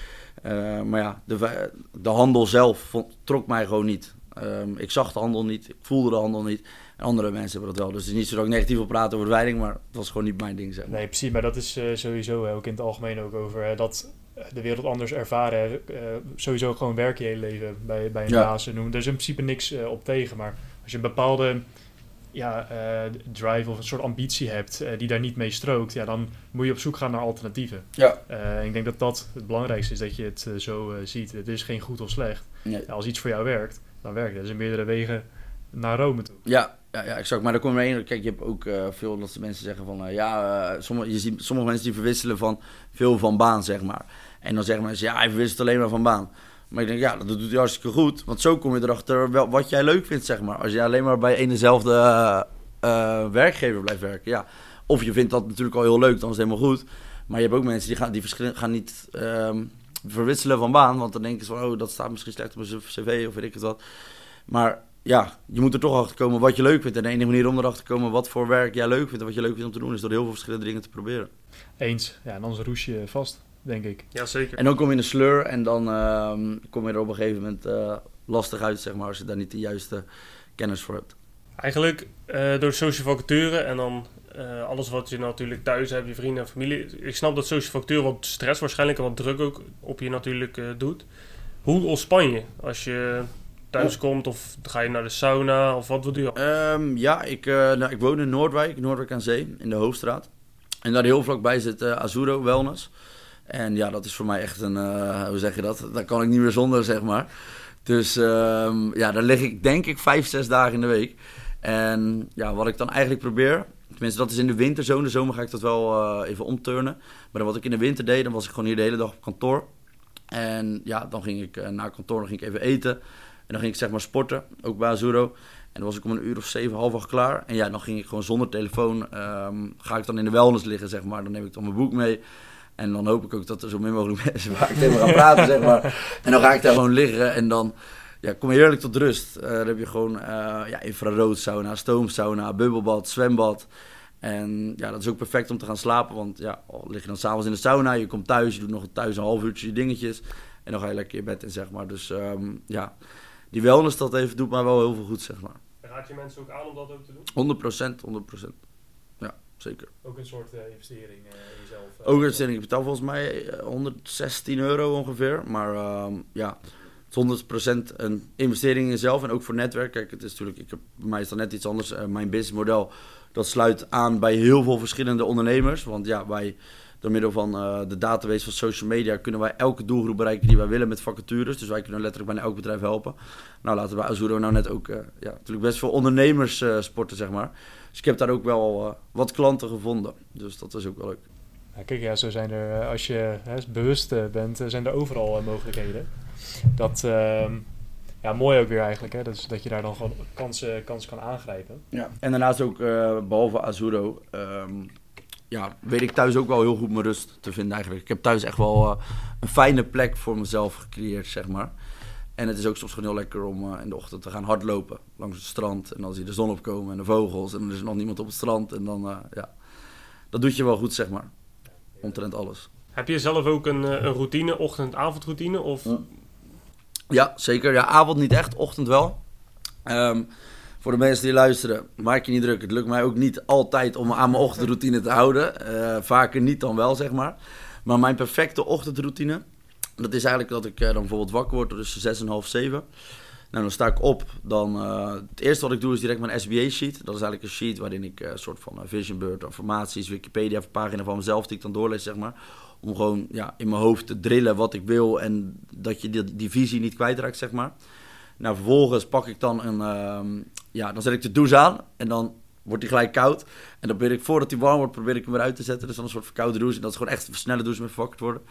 maar ja, de, de handel zelf vond, trok mij gewoon niet. Um, ik zag de handel niet, ik voelde de handel niet. En andere mensen hebben dat wel. Dus het is niet zo dat ik negatief wil praten over de wijding, maar het was gewoon niet mijn ding. Zeg maar. Nee, precies. Maar dat is uh, sowieso ook in het algemeen ook over dat de wereld anders ervaren. Uh, sowieso gewoon werk je hele leven bij, bij een ja. baas. Er is in principe niks uh, op tegen. Maar als je een bepaalde ja, drive of een soort ambitie hebt die daar niet mee strookt, ja, dan moet je op zoek gaan naar alternatieven. Ja. ik denk dat dat het belangrijkste is, dat je het zo ziet. Het is geen goed of slecht. Nee. als iets voor jou werkt, dan werkt het. Er zijn meerdere wegen naar Rome toe. Ja, ja, ja, exact. Maar daar kom je heen. Kijk, je hebt ook uh, veel dat mensen zeggen van... Uh, ja, uh, sommige, je ziet sommige mensen die verwisselen van veel van baan, zeg maar. En dan zeggen mensen, ja, hij verwisselt alleen maar van baan. Maar ik denk, ja, dat doet hij hartstikke goed. Want zo kom je erachter wel, wat jij leuk vindt, zeg maar. Als je alleen maar bij een dezelfde werkgever blijft werken, ja. Of je vindt dat natuurlijk al heel leuk, dan is het helemaal goed. Maar je hebt ook mensen die gaan, die gaan niet um, verwisselen van baan. Want dan denken ze van, oh, dat staat misschien slecht op mijn cv of weet ik het wat. Maar ja, je moet er toch achter komen wat je leuk vindt. En de enige manier om erachter te komen wat voor werk jij leuk vindt en wat je leuk vindt om te doen, is door heel veel verschillende dingen te proberen. Eens. Ja, en anders roes je vast, denk ik. Ja, zeker. En dan kom je in een sleur en dan uh, kom je er op een gegeven moment uh, lastig uit, zeg maar, als je daar niet de juiste kennis voor hebt. Eigenlijk uh, door social vacature en dan uh, alles wat je natuurlijk thuis hebt, je vrienden en familie. Ik snap dat social vacature wat stress waarschijnlijk en wat druk ook op je natuurlijk doet. Hoe ontspan je als je thuis komt? Of ga je naar de sauna? Of wat doe je? Um, ja, ik, uh, nou, ik woon in Noordwijk, Noordwijk aan Zee, in de Hoofdstraat. En daar heel vlakbij zit uh, Azuro Wellness. En ja, dat is voor mij echt een, uh, hoe zeg je dat? Daar kan ik niet meer zonder, zeg maar. Dus um, ja, daar lig ik denk ik vijf, zes dagen in de week. En ja, wat ik dan eigenlijk probeer, tenminste dat is in de winter zo. In de zomer ga ik dat wel even omturnen. Maar wat ik in de winter deed, dan was ik gewoon hier de hele dag op kantoor. En ja, dan ging ik naar kantoor, dan ging ik even eten. En dan ging ik zeg maar sporten, ook bij Azuro. En dan was ik om een uur of zeven, half acht klaar. En ja, dan ging ik gewoon zonder telefoon, um, ga ik dan in de wellness liggen, zeg maar. Dan neem ik dan mijn boek mee. En dan hoop ik ook dat er zo min mogelijk <laughs> mensen waar ik tegen gaan praten, zeg maar. En dan ga ik daar gewoon liggen en dan ja, kom je heerlijk tot rust. Uh, dan heb je gewoon uh, ja, infrarood sauna, stoomsauna, bubbelbad, zwembad. En ja, dat is ook perfect om te gaan slapen. Want ja, lig je dan s'avonds in de sauna, je komt thuis, je doet nog thuis een half uurtje je dingetjes. En dan ga je lekker in bed in, zeg maar. Dus um, ja, die wellness dat heeft, doet mij wel heel veel goed, zeg maar. Raad je mensen ook aan om dat ook te doen? 100 procent, 100 procent. Ja, zeker. Ook een soort uh, investering uh, in jezelf? Uh, ook een investering. Ik betaal volgens mij 116 euro ongeveer. Maar ehm, ja, het is 100% een investering in jezelf. En ook voor netwerk. Kijk, het is natuurlijk, ik heb, bij mij is dat net iets anders. mijn businessmodel, dat sluit aan bij heel veel verschillende ondernemers. Want ja, wij door middel van uh, de database van social media kunnen wij elke doelgroep bereiken die wij willen met vacatures. Dus wij kunnen letterlijk bijna elk bedrijf helpen. Nou, laten we bij Azuro nou net ook uh, ja, natuurlijk best veel ondernemers uh, sporten, zeg maar. Dus ik heb daar ook wel wat klanten gevonden. Dus dat is ook wel leuk. Ja, kijk, ja, zo zijn er, als je hè, bewust bent, zijn er overal mogelijkheden. Dat, ehm, ja, mooi ook weer eigenlijk, hè? Dat, is, dat je daar dan gewoon kansen, kansen kan aangrijpen. Ja, en daarnaast ook, behalve Azuro, um, ja, weet ik thuis ook wel heel goed mijn rust te vinden eigenlijk. Ik heb thuis echt wel uh, een fijne plek voor mezelf gecreëerd, zeg maar. En het is ook soms gewoon heel lekker om uh, in de ochtend te gaan hardlopen langs het strand. En dan zie je de zon opkomen en de vogels en dan is er nog niemand op het strand. En dan, uh, ja, dat doet je wel goed, zeg maar. Omtrent alles. Heb je zelf ook een, een routine, ochtend-avondroutine? Of... Ja, zeker. Ja, avond niet echt, ochtend wel. Ehm, voor de mensen die luisteren, maak je niet druk. Het lukt mij ook niet altijd om aan mijn ochtendroutine te houden. Eh, vaker niet dan wel, zeg maar. Maar mijn perfecte ochtendroutine, dat is eigenlijk dat ik eh, dan bijvoorbeeld wakker word tussen zes en half zeven. Nou, dan sta ik op. Dan, eh, het eerste wat ik doe is direct mijn SBA-sheet. Dat is eigenlijk een sheet waarin ik een soort van Vision Bird, informaties, Wikipedia, pagina van mezelf die ik dan doorlees, zeg maar. Om gewoon ja, in mijn hoofd te drillen wat ik wil en dat je die, die visie niet kwijtraakt, zeg maar. Nou, vervolgens pak ik dan een, ehm, ja, dan zet ik de douche aan en dan wordt die gelijk koud. En dan probeer ik, voordat hij warm wordt, probeer ik hem weer uit te zetten. Dus dan een soort van koude douche. En dat is gewoon echt een snelle douche met verwakkerd worden.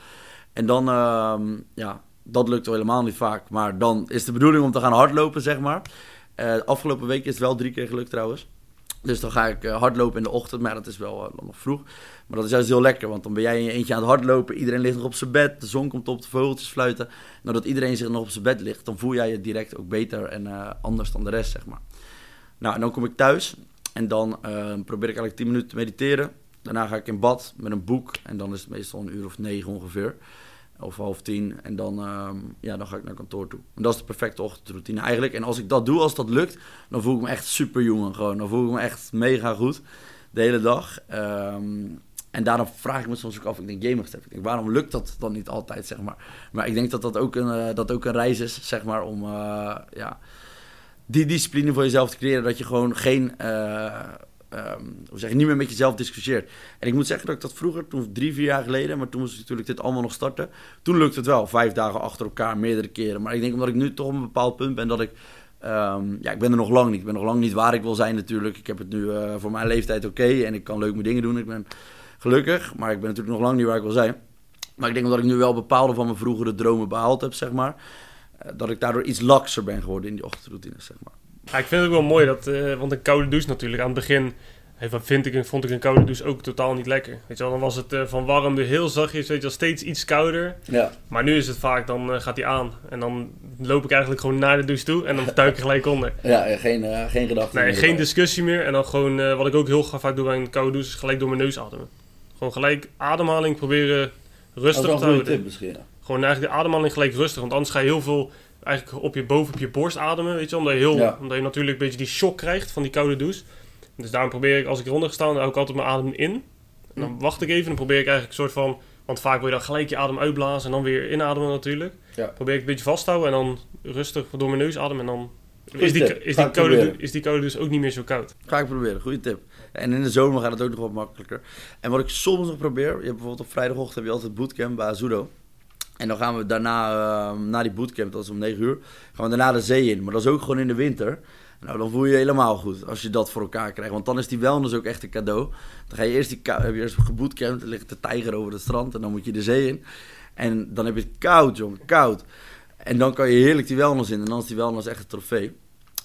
En dan, ehm, ja, dat lukt wel helemaal niet vaak. Maar dan is de bedoeling om te gaan hardlopen, zeg maar. Uh, afgelopen week is het wel drie keer gelukt trouwens. Dus dan ga ik uh, hardlopen in de ochtend, maar dat is wel uh, nog vroeg. Maar dat is juist heel lekker, want dan ben jij in je eentje aan het hardlopen. Iedereen ligt nog op zijn bed, de zon komt op, de vogeltjes fluiten. Nou, dat iedereen zich nog op zijn bed ligt, dan voel jij je direct ook beter en anders dan de rest, zeg maar. Nou, en dan kom ik thuis en dan probeer ik eigenlijk 10 minuten te mediteren. Daarna ga ik in bad met een boek en dan is het meestal een uur of negen ongeveer. Of half tien. En dan, uh, ja, dan ga ik naar kantoor toe. En dat is de perfecte ochtendroutine eigenlijk. En als ik dat doe, als dat lukt, dan voel ik me echt super jongen gewoon. Dan voel ik me echt mega goed de hele dag. Um, en daarom vraag ik me soms ook af, ik denk, jemig, ik denk, waarom lukt dat dan niet altijd, zeg maar. Maar ik denk dat dat ook een, uh, dat ook een reis is, zeg maar, om uh, ja, die discipline voor jezelf te creëren. Dat je gewoon geen, uh, um, hoe zeg je, niet meer met jezelf discussieert. En ik moet zeggen dat ik dat vroeger, toen drie, vier jaar geleden, maar toen moest ik natuurlijk dit allemaal nog starten. Toen lukte het wel, vijf dagen achter elkaar, meerdere keren. Maar ik denk omdat ik nu toch op een bepaald punt ben dat ik Um, ja, ik ben er nog lang niet. Ik ben nog lang niet waar ik wil zijn natuurlijk. Ik heb het nu uh, voor mijn leeftijd oké en ik kan leuke dingen doen. Ik ben gelukkig, maar ik ben natuurlijk nog lang niet waar ik wil zijn. Maar ik denk dat ik nu wel bepaalde van mijn vroegere dromen behaald heb, zeg maar. Uh, dat ik daardoor iets lakser ben geworden in die ochtendroutine, zeg maar. Ja, ik vind het ook wel mooi, dat, uh, want een koude douche natuurlijk. Aan het begin hey, vind ik, vond ik een koude douche ook totaal niet lekker. Weet je wel, dan was het uh, van warm weer heel zachtjes, weet je wel, steeds iets kouder. Ja. Maar nu is het vaak, dan uh, gaat hij aan. En dan loop ik eigenlijk gewoon naar de douche toe en dan duik ik gelijk onder. Ja, geen, uh, geen gedachte Nee, geen discussie meer. En dan gewoon, wat ik ook heel vaak doe bij een koude douche, is gelijk door mijn neus ademen. Gewoon gelijk ademhaling proberen rustig dat is te een houden. goede tip misschien. Ja. Gewoon eigenlijk de ademhaling gelijk rustig, want anders ga je heel veel eigenlijk op je boven op je borst ademen, weet je, omdat je heel, Ja. omdat je natuurlijk een beetje die shock krijgt van die koude douche. Dus daarom probeer ik, als ik eronder staan, dan hou ik altijd mijn adem in. En dan wacht ik even en dan probeer ik eigenlijk een soort van, want vaak wil je dan gelijk je adem uitblazen en dan weer inademen natuurlijk. Ja. Probeer ik een beetje vast te houden en dan rustig door mijn neus ademen en dan is die, is, die koude, is die koude dus ook niet meer zo koud. Ga ik proberen, goede tip. En in de zomer gaat het ook nog wat makkelijker. En wat ik soms nog probeer, je hebt bijvoorbeeld op vrijdagochtend heb je altijd bootcamp bij Azudo. En dan gaan we daarna, eh, na die bootcamp, dat is om 9 uur, gaan we daarna de zee in. Maar dat is ook gewoon in de winter. Nou, dan voel je je helemaal goed als je dat voor elkaar krijgt. Want dan is die wellness ook echt een cadeau. Dan ga je eerst, die heb je eerst gebootcampt, dan ligt de tijger over het strand en dan moet je de zee in. En dan heb je het koud, jongen, koud. En dan kan je heerlijk die wellness in en dan is die wellness echt een trofee.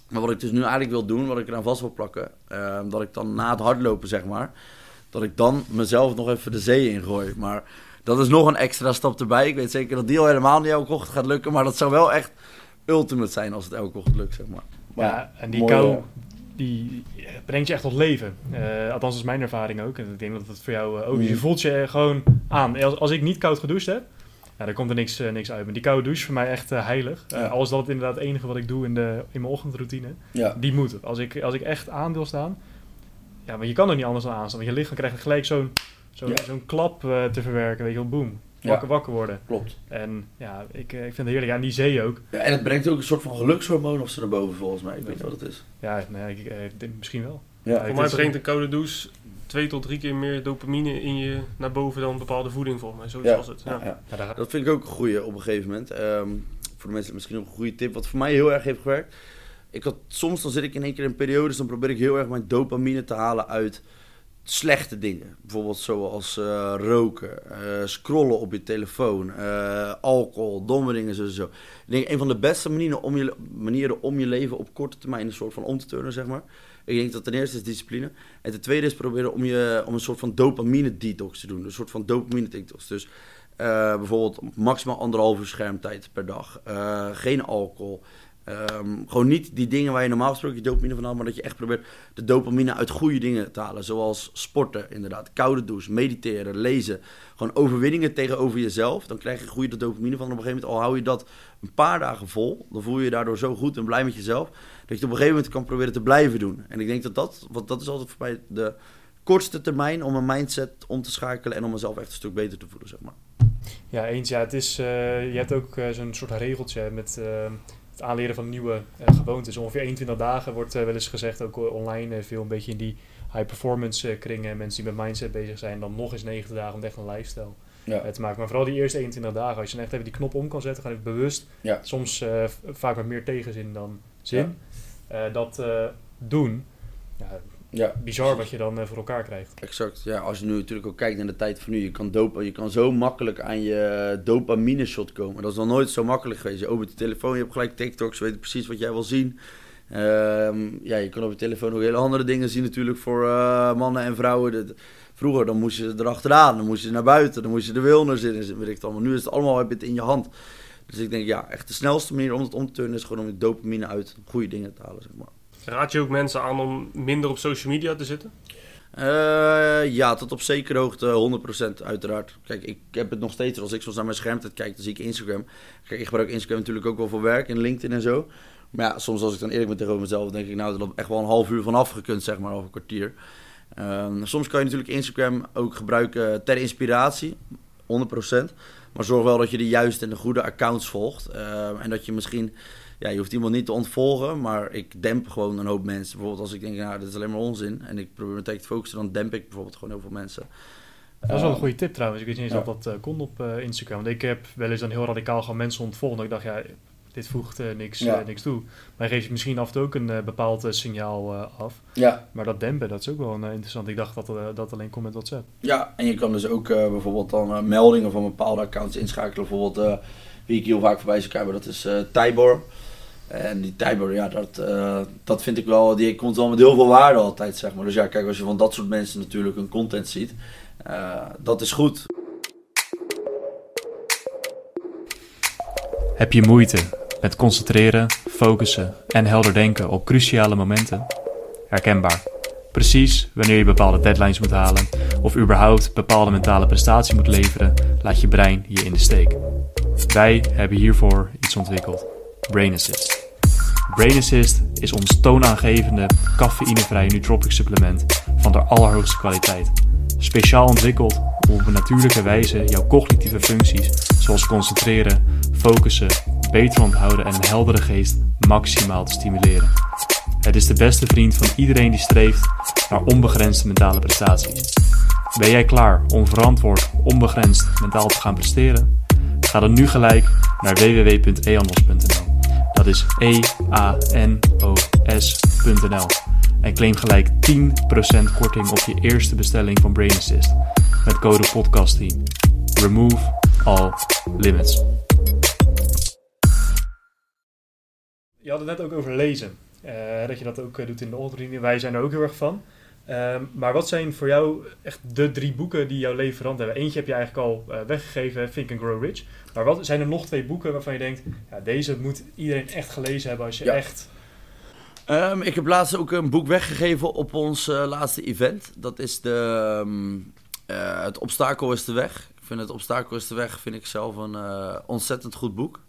Maar wat ik dus nu eigenlijk wil doen, wat ik eraan vast wil plakken, eh, dat ik dan na het hardlopen, zeg maar, dat ik dan mezelf nog even de zee ingooi. Maar dat is nog een extra stap erbij. Ik weet zeker dat die al helemaal niet elke ochtend gaat lukken, maar dat zou wel echt ultimate zijn als het elke ochtend lukt, zeg maar. Maar Ja, en die mooi, kou, eh, die brengt je echt tot leven. Eh, althans, dat is mijn ervaring ook. En ik denk dat het voor jou eh, ook is. Je Mm. voelt je gewoon aan. Als, als ik niet koud gedoucht heb, ja, dan komt er niks, eh, niks uit. Maar die koude douche is voor mij echt eh, heilig. Eh Ja. Al is dat inderdaad het enige wat ik doe in, de, in mijn ochtendroutine. Ja, Die moet. Als ik, als ik echt aan wil staan, ja, maar je kan er niet anders dan aanstaan. Want je lichaam krijgt gelijk zo'n zo'n Ja. klap eh, te verwerken. Weet je wel, boom. Ja. Wakker, wakker worden. klopt. En ja, ik, eh, ik vind het heerlijk. Ja, en die zee ook. Ja, en het brengt ook een soort van gelukshormoon of ze naar boven, volgens mij. Ik weet niet wat het is. Ja, nee, ik, eh, misschien wel. Ja, Voor mij brengt een koude douche twee tot drie keer meer dopamine in je naar boven dan bepaalde voeding volgens mij. Zoiets ja, was het. ja, Dat vind ik ook een goeie op een gegeven moment. Ehm, voor de mensen misschien ook een goede tip. Wat voor mij heel erg heeft gewerkt. Ik had, soms dan zit ik in één keer in periodes, dan probeer ik heel erg mijn dopamine te halen uit slechte dingen. Bijvoorbeeld zoals eh, roken, eh, scrollen op je telefoon, eh, alcohol, domme dingen, zo. Ik denk een van de beste manieren om, je, manieren om je leven op korte termijn een soort van om te turnen, zeg maar. Ik denk dat ten eerste is discipline. En ten tweede is proberen om, je, om een soort van dopamine detox te doen. Een soort van dopamine detox. Dus bijvoorbeeld maximaal anderhalf schermtijd per dag. Geen alcohol. Ehm, gewoon niet die dingen waar je normaal gesproken je dopamine van haalt, maar dat je echt probeert de dopamine uit goede dingen te halen. Zoals sporten, inderdaad, koude douche, mediteren, lezen. Gewoon overwinningen tegenover jezelf. Dan krijg je goede dopamine van. Op een gegeven moment, al hou je dat een paar dagen vol, dan voel je je daardoor zo goed en blij met jezelf, dat je het op een gegeven moment kan proberen te blijven doen. En ik denk dat dat, want dat is altijd voor mij de kortste termijn om een mindset om te schakelen en om mezelf echt een stuk beter te voelen, zeg maar. Ja, eens. Ja, het is, uh, je hebt ook uh, zo'n soort regeltje met uh, het aanleren van nieuwe gewoontes. Ongeveer 21 dagen wordt wel eens gezegd, ook online veel een beetje in die high performance kringen. Mensen die met mindset bezig zijn, dan nog eens 90 dagen om echt een lifestyle ja. te maken. Maar vooral die eerste 21 dagen, als je dan echt even die knop om kan zetten, gewoon even bewust, ja. soms vaak met meer tegenzin dan zin, dat doen. Ja, ja. bizar wat je dan uh, voor elkaar krijgt. Exact. Ja, als je nu natuurlijk ook kijkt naar de tijd van nu, je kan, dopa, je kan zo makkelijk aan je dopamine shot komen. Dat is nog nooit zo makkelijk geweest. Je opent de telefoon, je hebt gelijk TikToks, weet precies wat jij wil zien. Ehm, ja, je kan op je telefoon ook hele andere dingen zien natuurlijk voor uh, mannen en vrouwen. vroeger dan moest je erachteraan, dan moest je naar buiten, dan moest je de wilners in. Weet ik het allemaal. Nu is het allemaal heb je het in je hand. Dus ik denk ja, echt de snelste manier om het om te turnen is gewoon om je dopamine uit goede dingen te halen, zeg maar. Raad je ook mensen aan om minder op social media te zitten? Uh, ja, tot op zekere hoogte 100% uiteraard. Kijk, ik heb het nog steeds, als ik soms naar mijn schermtijd kijk, dan zie ik Instagram. Kijk, ik gebruik Instagram natuurlijk ook wel voor werk en LinkedIn en zo. Maar ja, soms als ik dan eerlijk ben tegenover mezelf, denk ik nou, dat er echt wel een half uur vanaf gekund, zeg maar, of een kwartier. Uh, soms kan je natuurlijk Instagram ook gebruiken ter inspiratie, 100%. Maar zorg wel dat je de juiste en de goede accounts volgt. Uh, en dat je misschien ja, je hoeft iemand niet te ontvolgen, maar ik demp gewoon een hoop mensen. Bijvoorbeeld als ik denk, nou, dit is alleen maar onzin en ik probeer me tegen te focussen, dan demp ik bijvoorbeeld gewoon heel veel mensen. Dat is wel een goede tip trouwens. Ik weet niet eens of dat uh, kon op uh, Instagram. Want ik heb wel eens dan heel radicaal gewoon mensen ontvolgen. Dat ik dacht, ja, dit voegt uh, niks, ja. niks toe. Maar geeft misschien af en toe ook een bepaald signaal af. Ja. Maar dat dempen, dat is ook wel interessant. Ik dacht dat dat alleen komt met WhatsApp. Ja, en je kan dus ook bijvoorbeeld dan meldingen van bepaalde accounts inschakelen. Bijvoorbeeld, wie ik heel vaak voorbij zie komen, dat is Tybor. En die Tybor, ja, dat, uh, dat vind ik wel, die komt wel met heel veel waarde altijd, zeg maar. Dus ja, kijk, als je van dat soort mensen natuurlijk een content ziet, uh, dat is goed. Heb je moeite met concentreren, focussen en helder denken op cruciale momenten? Herkenbaar. Precies wanneer je bepaalde deadlines moet halen of überhaupt bepaalde mentale prestatie moet leveren, laat je brein je in de steek. Wij hebben hiervoor iets ontwikkeld. Brain Assist. Brain Assist is ons toonaangevende cafeïnevrije nootropic supplement van de allerhoogste kwaliteit. Speciaal ontwikkeld om op een natuurlijke wijze jouw cognitieve functies, zoals concentreren, focussen, beter onthouden en een heldere geest maximaal te stimuleren. Het is de beste vriend van iedereen die streeft naar onbegrensde mentale prestaties. Ben jij klaar om verantwoord, onbegrensd mentaal te gaan presteren? Ga dan nu gelijk naar www.eanos.nl dat is e-a-n-o-s.nl. En claim gelijk 10% korting op je eerste bestelling van Brain Assist. Met code PODCAST10. Remove all limits. Je had het net ook over lezen. Uh, dat je dat ook uh, doet in de ochtend. Wij zijn er ook heel erg van. Um, maar wat zijn voor jou echt de drie boeken die jouw leven veranderd hebben? Eentje heb je eigenlijk al uh, weggegeven, Think and Grow Rich. Maar wat zijn er nog twee boeken waarvan je denkt, ja, deze moet iedereen echt gelezen hebben als je echt... Um, ik heb laatst ook een boek weggegeven op ons uh, laatste event. Dat is de, um, uh, Het Obstakel is de Weg. Ik vind Het Obstakel is de Weg vind ik zelf een ontzettend goed boek.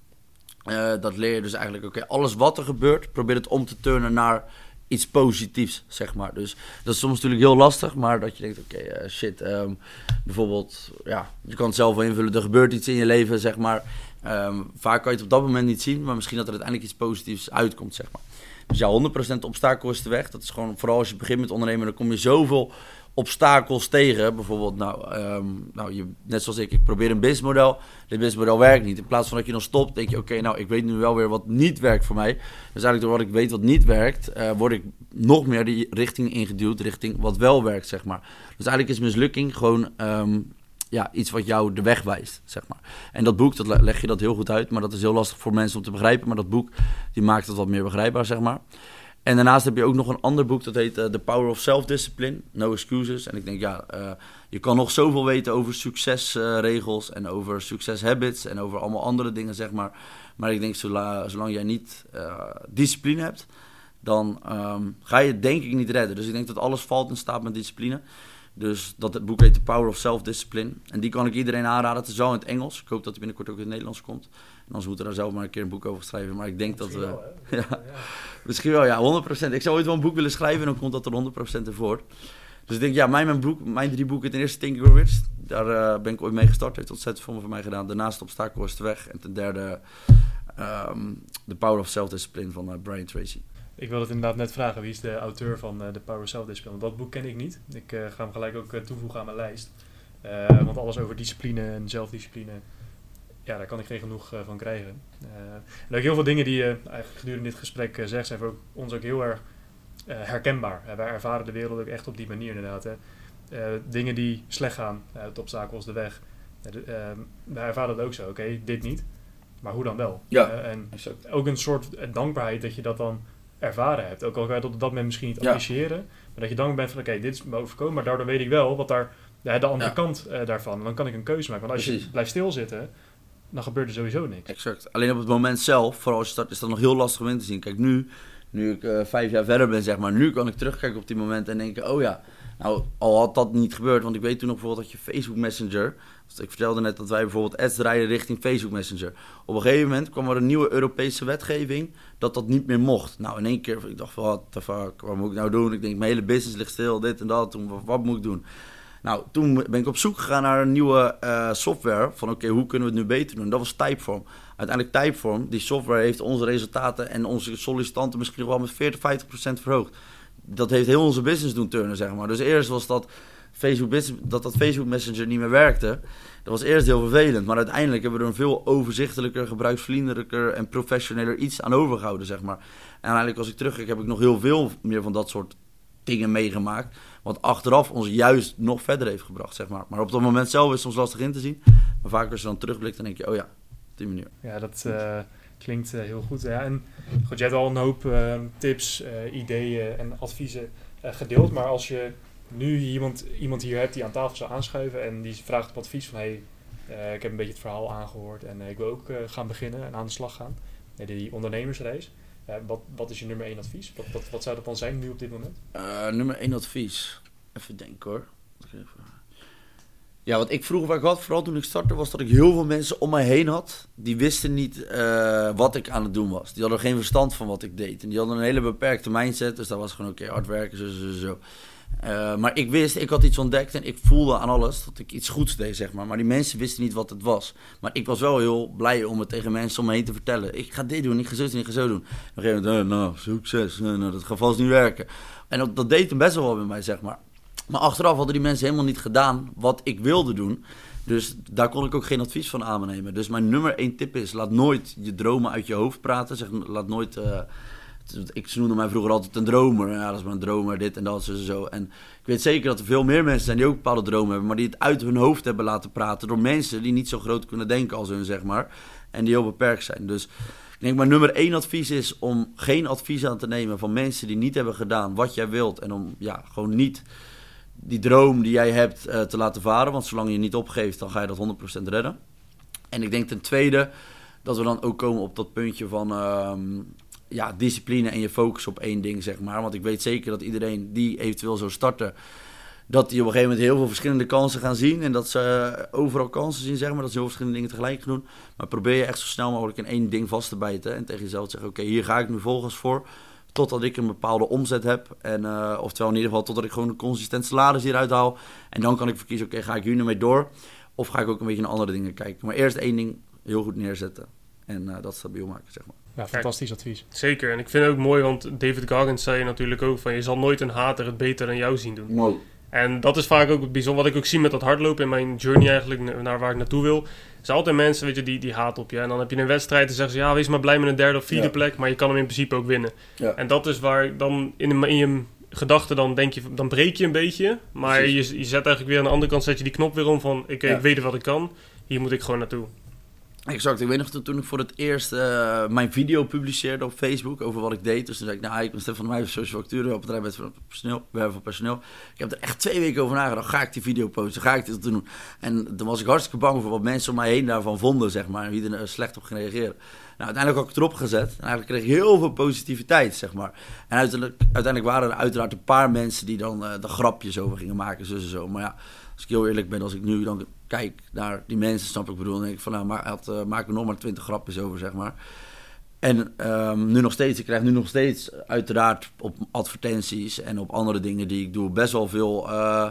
dat leer je dus eigenlijk, oké, okay, alles wat er gebeurt, probeer het om te turnen naar iets positiefs, zeg maar. Dus dat is soms natuurlijk heel lastig, maar dat je denkt, oké, uh, shit, um, bijvoorbeeld, ja, je kan het zelf wel invullen, er gebeurt iets in je leven, zeg maar. Um, vaak kan je het op dat moment niet zien, maar misschien dat er uiteindelijk iets positiefs uitkomt, zeg maar. Dus ja, 100% obstakel is de weg. Dat is gewoon, vooral als je begint met ondernemen, dan kom je zoveel obstakels tegen. Bijvoorbeeld, nou, um, nou je, net zoals ik, ik probeer een businessmodel. Dit businessmodel werkt niet. In plaats van dat je dan stopt, denk je, oké, nou, ik weet nu wel weer wat niet werkt voor mij. Dus eigenlijk door wat ik weet wat niet werkt, uh, word ik nog meer die richting ingeduwd, richting wat wel werkt, zeg maar. Dus eigenlijk is mislukking gewoon um, ja, iets wat jou de weg wijst, zeg maar. En dat boek, dat leg je dat heel goed uit, maar dat is heel lastig voor mensen om te begrijpen. Maar dat boek, die maakt het wat meer begrijpbaar, zeg maar. En daarnaast heb je ook nog een ander boek dat heet eh, The Power of Self-Discipline, No Excuses. En ik denk, ja, eh, je kan nog zoveel weten over succesregels en over succeshabits en over allemaal andere dingen, zeg maar. Maar ik denk, zola- zolang jij niet eh, discipline hebt, dan ehm, ga je het denk ik niet redden. Dus ik denk dat alles valt en staat met discipline. Dus dat het boek heet The Power of Self-Discipline. En die kan ik iedereen aanraden. Het is wel in het Engels. Ik hoop dat hij binnenkort ook in het Nederlands komt. En anders moeten we daar zelf maar een keer een boek over schrijven. Maar ik denk dat we... <laughs> Ja, misschien wel, ja, 100%. Ik zou ooit wel een boek willen schrijven en dan komt dat er 100% ervoor. Dus ik denk, ja, mijn, mijn, boek, mijn drie boeken. Ten eerste Think and Grow Rich. Daar eh, ben ik ooit mee gestart. Heeft ontzettend veel voor mij gedaan. Daarnaast Obstakel is de weg. En ten derde ehm, The Power of Self-Discipline van eh, Brian Tracy. Ik wilde het inderdaad net vragen, wie is de auteur van eh, The Power of Self-Discipline? Want dat boek ken ik niet. Ik eh, ga hem gelijk ook eh, toevoegen aan mijn lijst. Eh, want alles over discipline en zelfdiscipline, ja, daar kan ik geen genoeg eh, van krijgen. Eh, en ook heel veel dingen die je eigenlijk gedurende dit gesprek eh, zegt, zijn voor ons ook heel erg eh, herkenbaar. Eh, wij ervaren de wereld ook echt op die manier inderdaad. Hè. Eh, dingen die slecht gaan, uh, het obstakel is de weg. Eh, de- ehm, wij ervaren het ook zo, oké, dit niet. Maar hoe dan wel? Ja. Eh, en ook een soort eh, dankbaarheid dat je dat dan ervaren hebt. Ook al je dat op dat moment misschien niet Ja. appreciëren. Maar dat je dankbaar bent van, oké, dit is me overkomen. Maar daardoor weet ik wel wat daar, ja, de andere Ja. kant eh, daarvan. En dan kan ik een keuze maken. Want als Precies. je blijft stilzitten, dan gebeurt er sowieso niks. Exact. Alleen op het moment zelf, vooral als je start, is dat nog heel lastig om in te zien. Kijk, nu, nu ik eh, vijf jaar verder ben, zeg maar, nu kan ik terugkijken op die momenten en denken, oh ja, nou, al had dat niet gebeurd, want ik weet toen nog bijvoorbeeld dat je Facebook Messenger, ik vertelde net dat wij bijvoorbeeld ads draaien richting Facebook Messenger. Op een gegeven moment kwam er een nieuwe Europese wetgeving dat dat niet meer mocht. Nou, in één keer, ik dacht what the fuck, wat moet ik nou doen? Ik denk, mijn hele business ligt stil, dit en dat, toen, wat, wat moet ik doen? Nou, toen ben ik op zoek gegaan naar een nieuwe eh, software. Van oké, hoe kunnen we het nu beter doen? Dat was Typeform. Uiteindelijk Typeform, die software heeft onze resultaten en onze sollicitanten misschien wel met 40, 50 procent verhoogd. Dat heeft heel onze business doen turnen, zeg maar. Dus eerst was dat Facebook, dat, dat Facebook Messenger niet meer werkte. Dat was eerst heel vervelend. Maar uiteindelijk hebben we er een veel overzichtelijker, gebruiksvriendelijker en professioneler iets aan overgehouden, zeg maar. En uiteindelijk als ik terugkijk heb ik nog heel veel meer van dat soort dingen meegemaakt. Wat achteraf ons juist nog verder heeft gebracht, zeg maar. Maar op dat moment zelf is het soms lastig in te zien. Maar vaak als je dan terugblikt, dan denk je, oh ja, op die manier. Ja, dat eh, klinkt eh, heel goed. Ja, en goed, je hebt al een hoop eh, tips, ideeën en adviezen gedeeld. Maar als je nu iemand, iemand hier hebt die aan tafel zou aanschuiven en die vraagt op advies van... Hey, eh, ik heb een beetje het verhaal aangehoord en eh, ik wil ook eh, gaan beginnen en aan de slag gaan. Eh, die ondernemersreis. Eh, wat, wat is je nummer één advies? Wat, wat, wat zou dat dan zijn nu op dit moment? Nummer één advies. Even denken hoor. Ja, wat ik vroeger waar ik had, vooral toen ik startte, was dat ik heel veel mensen om mij heen had. Die wisten niet wat ik aan het doen was. Die hadden geen verstand van wat ik deed. En die hadden een hele beperkte mindset. Dus dat was gewoon oké, hard werken, zo, zo, zo. Eh, maar ik wist, ik had iets ontdekt en ik voelde aan alles dat ik iets goeds deed, zeg maar. Maar die mensen wisten niet wat het was. Maar ik was wel heel blij om het tegen mensen om me heen te vertellen. Ik ga dit doen, ik ga zo doen, ik ga zo doen. Op een gegeven moment, nou, succes, nou, dat gaat vast niet werken. En dat, deed hem best wel met mij, zeg maar. Maar achteraf hadden die mensen helemaal niet gedaan wat ik wilde doen. Dus daar kon ik ook geen advies van aannemen. Dus mijn nummer één tip is, laat nooit je dromen uit je hoofd praten. Zeg, laat nooit... eh, ik ze mij vroeger altijd een dromer. Ja, dat is maar een dromer, dit en dat, zo, zo. En ik weet zeker dat er veel meer mensen zijn die ook bepaalde dromen hebben, maar die het uit hun hoofd hebben laten praten door mensen die niet zo groot kunnen denken als hun, zeg maar. En die heel beperkt zijn. Dus ik denk mijn nummer één advies is om geen advies aan te nemen van mensen die niet hebben gedaan wat jij wilt. En om ja, gewoon niet die droom die jij hebt eh, te laten varen. Want zolang je niet opgeeft, dan ga je dat 100% redden. En ik denk ten tweede dat we dan ook komen op dat puntje van ehm, ja, discipline en je focus op één ding, zeg maar. Want ik weet zeker dat iedereen die eventueel zou starten, dat die op een gegeven moment heel veel verschillende kansen gaan zien. En dat ze eh, overal kansen zien, zeg maar. Dat ze heel verschillende dingen tegelijk doen. Maar probeer je echt zo snel mogelijk in één ding vast te bijten. En tegen jezelf te zeggen, oké, hier ga ik nu volgens voor. Totdat ik een bepaalde omzet heb. En, eh, oftewel in ieder geval totdat ik gewoon een consistent salaris hieruit haal. En dan kan ik verkiezen, oké, ga ik hier nu mee door? Of ga ik ook een beetje naar andere dingen kijken? Maar eerst één ding heel goed neerzetten. En eh, dat stabiel maken, zeg maar. Ja, fantastisch advies. Zeker. En ik vind het ook mooi, want David Goggins zei natuurlijk ook van... je zal nooit een hater het beter dan jou zien doen. Mooi. En dat is vaak ook het bijzonder. Wat ik ook zie met dat hardlopen in mijn journey eigenlijk na- naar waar ik naartoe wil. Er zijn altijd mensen weet je, die, die haat op je. En dan heb je een wedstrijd en zeggen ze... ja, wees maar blij met een derde of vierde Ja. plek. Maar je kan hem in principe ook winnen. Ja. En dat is waar dan in, in je gedachten dan denk je... dan breek je een beetje. Maar je, je zet eigenlijk weer aan de andere kant... zet je die knop weer om van... oké, ik weet wat ik kan. Hier moet ik gewoon naartoe. Exact. Ik weet nog toen, ik voor het eerst eh, mijn video publiceerde op Facebook over wat ik deed. Dus toen zei ik, nou, ik ben Stefan van der Meij, social facturen, op bedrijf met personeel, werven van personeel. Ik heb er echt twee weken over nagedacht. Ga ik die video posten? Ga ik dit doen? En toen was ik hartstikke bang voor wat mensen om mij heen daarvan vonden, zeg maar. En wie er slecht op ging reageren. Nou, uiteindelijk had ik het erop gezet. En eigenlijk kreeg ik heel veel positiviteit, zeg maar. En uiteindelijk, uiteindelijk waren er uiteraard een paar mensen die dan uh, de grapjes over gingen maken, zo en zo. Maar ja, als ik heel eerlijk ben, als ik nu dan kijk naar die mensen, snap ik bedoel, dan denk ik van nou, maar, had, uh, maak er nog maar twintig grapjes over, zeg maar. En um, nu nog steeds, ik krijg nu nog steeds uiteraard op advertenties en op andere dingen die ik doe, best wel veel uh,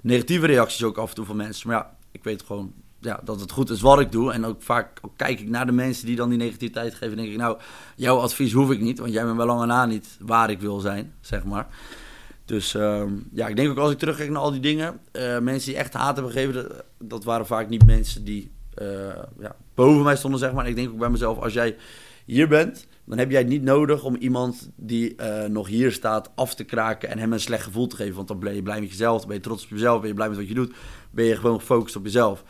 negatieve reacties ook af en toe van mensen. Maar ja, ik weet gewoon ja, dat het goed is wat ik doe. En ook vaak ook kijk ik naar de mensen die dan die negativiteit geven. En denk ik, nou, jouw advies hoef ik niet, want jij bent wel lang en na niet waar ik wil zijn, zeg maar. Dus uh, ja, ik denk ook als ik terugkijk naar al die dingen, uh, mensen die echt haat hebben gegeven, dat, waren vaak niet mensen die uh, ja, boven mij stonden, zeg maar. Ik denk ook bij mezelf, als jij hier bent, dan heb jij het niet nodig om iemand die uh, nog hier staat af te kraken en hem een slecht gevoel te geven. Want dan ben je blij met jezelf, dan ben je trots op jezelf, ben je blij met wat je doet, ben je gewoon gefocust op jezelf.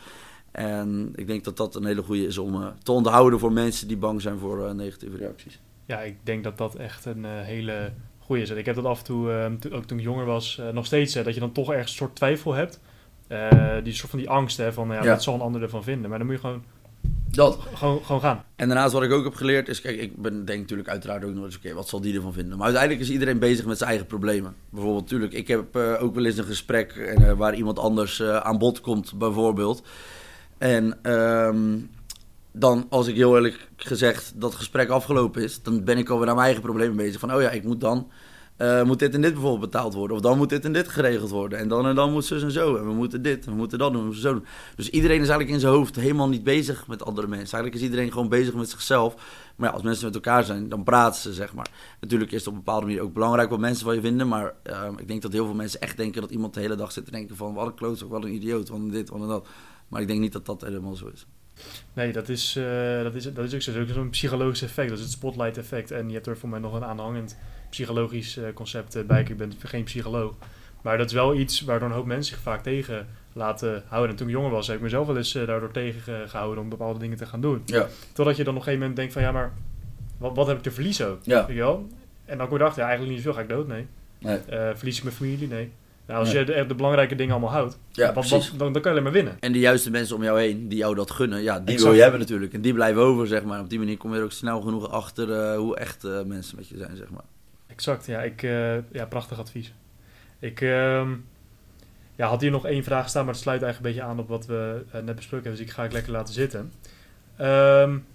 En ik denk dat dat een hele goede is om te onderhouden voor mensen die bang zijn voor negatieve reacties. Ja, ik denk dat dat echt een hele is. Ik heb dat af en toe, ook toen ik jonger was, nog steeds, dat je dan toch ergens een soort twijfel hebt. die soort van die angst hè, van, ja, ja. wat zal een ander ervan vinden? Maar dan moet je gewoon dat. Gewoon, gewoon gaan. En daarnaast wat ik ook heb geleerd is, kijk, ik ben, denk natuurlijk uiteraard ook nog eens, oké, okay, wat zal die ervan vinden? Maar uiteindelijk is iedereen bezig met zijn eigen problemen. Bijvoorbeeld, natuurlijk, ik heb uh, ook wel eens een gesprek uh, waar iemand anders uh, aan bod komt, bijvoorbeeld. En um, dan, als ik heel eerlijk gezegd dat gesprek afgelopen is, dan ben ik alweer aan mijn eigen problemen bezig. Van, oh ja, ik moet dan, uh, moet dit en dit bijvoorbeeld betaald worden. Of dan moet dit en dit geregeld worden. En dan en dan moet zus en zo. En we moeten dit, we moeten dat doen, we moeten zo doen. Dus iedereen is eigenlijk in zijn hoofd helemaal niet bezig met andere mensen. Eigenlijk is iedereen gewoon bezig met zichzelf. Maar ja, als mensen met elkaar zijn, dan praten ze, zeg maar. Natuurlijk is het op een bepaalde manier ook belangrijk wat mensen van je vinden. Maar uh, ik denk dat heel veel mensen echt denken dat iemand de hele dag zit te denken van... wat een klootzak, wat een idioot, wat een dit, wat een dat. Maar ik denk niet dat dat helemaal zo is. Nee, dat is, uh, dat is, dat is ook zo. Dat is ook zo'n psychologisch effect. Dat is het spotlight effect. En je hebt er voor mij nog een aanhangend psychologisch uh, concept uh, bij. Ik ben geen psycholoog. Maar dat is wel iets waardoor een hoop mensen zich vaak tegen laten houden. En toen ik jonger was, heb ik mezelf wel eens daardoor tegengehouden om bepaalde dingen te gaan doen. Ja. Totdat je dan op een gegeven moment denkt van ja, maar wat, wat heb ik te verliezen ook? Ja. Weet je wel? En dan je erachter, ja, eigenlijk niet zoveel. Ga ik dood? Nee. nee. verlies ik mijn familie? Nee. Als je de, de, belangrijke dingen allemaal houdt, ja, wat, wat, dan, dan kan je alleen maar winnen. En de juiste mensen om jou heen, die jou dat gunnen, ja, die exact. wil je hebben natuurlijk. En die blijven over, zeg maar. Op die manier kom je er ook snel genoeg achter uh, hoe echt uh, mensen met je zijn, zeg maar. Exact, ja. Ik, uh, ja prachtig advies. Ik uh, ja, had hier nog één vraag staan, maar het sluit eigenlijk een beetje aan op wat we net besproken hebben. Dus ik ga ik lekker laten zitten. Um,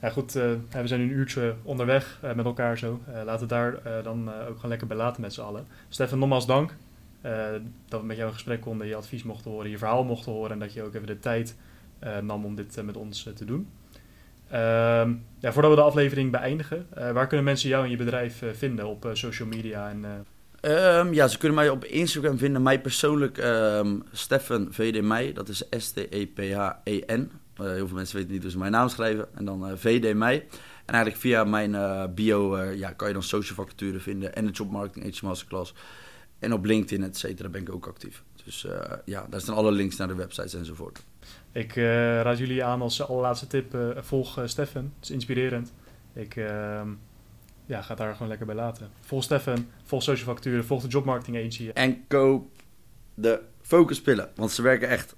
ja, goed, uh, we zijn nu een uurtje onderweg uh, met elkaar zo. Uh, laten we daar dan ook gewoon lekker bij laten met z'n allen. Stefan, nogmaals dank dat we met jou in gesprek konden, je advies mochten horen, je verhaal mochten horen en dat je ook even de tijd nam om dit met ons te doen. Ehm, ja, voordat we de aflevering beëindigen, waar kunnen mensen jou en je bedrijf vinden op social media? En, um, ja, ze kunnen mij op Instagram vinden. Mij persoonlijk, um, Stefan VD dat is S-T-E-P-H-E-N. Uh, heel veel mensen weten niet hoe ze mijn naam schrijven. En dan uh, VD Mei. En eigenlijk via mijn uh, bio ja, kan je dan social vacature vinden. En de jobmarketing Age Masterclass. En op LinkedIn, et cetera, ben ik ook actief. Dus ja, daar staan alle links naar de websites enzovoort. Ik raad jullie aan als allerlaatste tip, volg Stefan. Het is inspirerend. Ik ehm, ja, ga daar gewoon lekker bij laten. Volg Stefan, volg social vacature, volg de jobmarketing agency. En koop de focuspillen, want ze werken echt.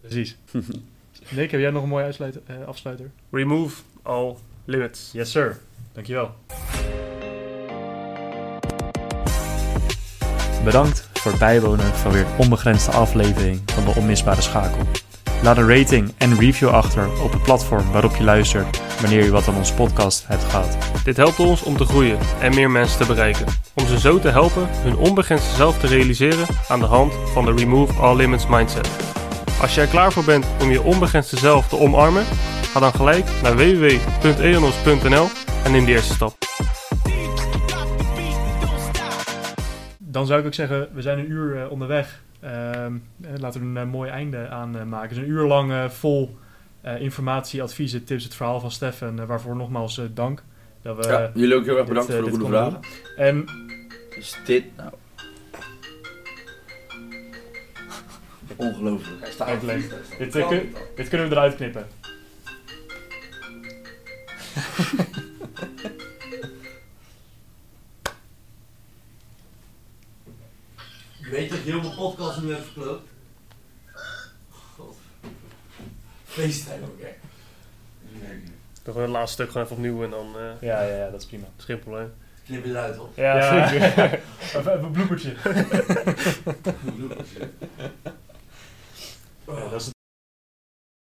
Precies. <laughs> Nick, heb jij nog een mooie uitsluiter, uh, afsluiter? Remove all limits. Yes, sir. Dankjewel. Bedankt voor het bijwonen van weer een onbegrensde aflevering van de Onmisbare Schakel. Laat een rating en review achter op het platform waarop je luistert wanneer je wat aan onze podcast hebt gehad. Dit helpt ons om te groeien en meer mensen te bereiken. Om ze zo te helpen hun onbegrensde zelf te realiseren aan de hand van de Remove All Limits mindset. Als je er klaar voor bent om je onbegrensde zelf te omarmen, ga dan gelijk naar www.eonos.nl en neem de eerste stap. Dan zou ik ook zeggen, we zijn een uur uh, onderweg. Uh, laten we een uh, mooi einde aan uh, maken. Dus een uur lang vol informatie, adviezen, tips, het verhaal van Stefan. waarvoor nogmaals dank. Dat we ja, jullie ook heel erg bedankt dit, voor de goede vragen. En is dit nou? Ongelooflijk. Hij staat dit, dit, dit, kunnen we eruit knippen. <laughs> Je weet dat je heel mijn podcast nu hebt verkloot? God. FaceTime ook echt. Dan gewoon het laatste stuk gewoon even opnieuw en dan eh Ja, ja, ja, dat is prima. is geen probleem. Knip het uit, hoor. Ja, Ja. zeker. <laughs> even, even een bloepertje. Ja, dat, is,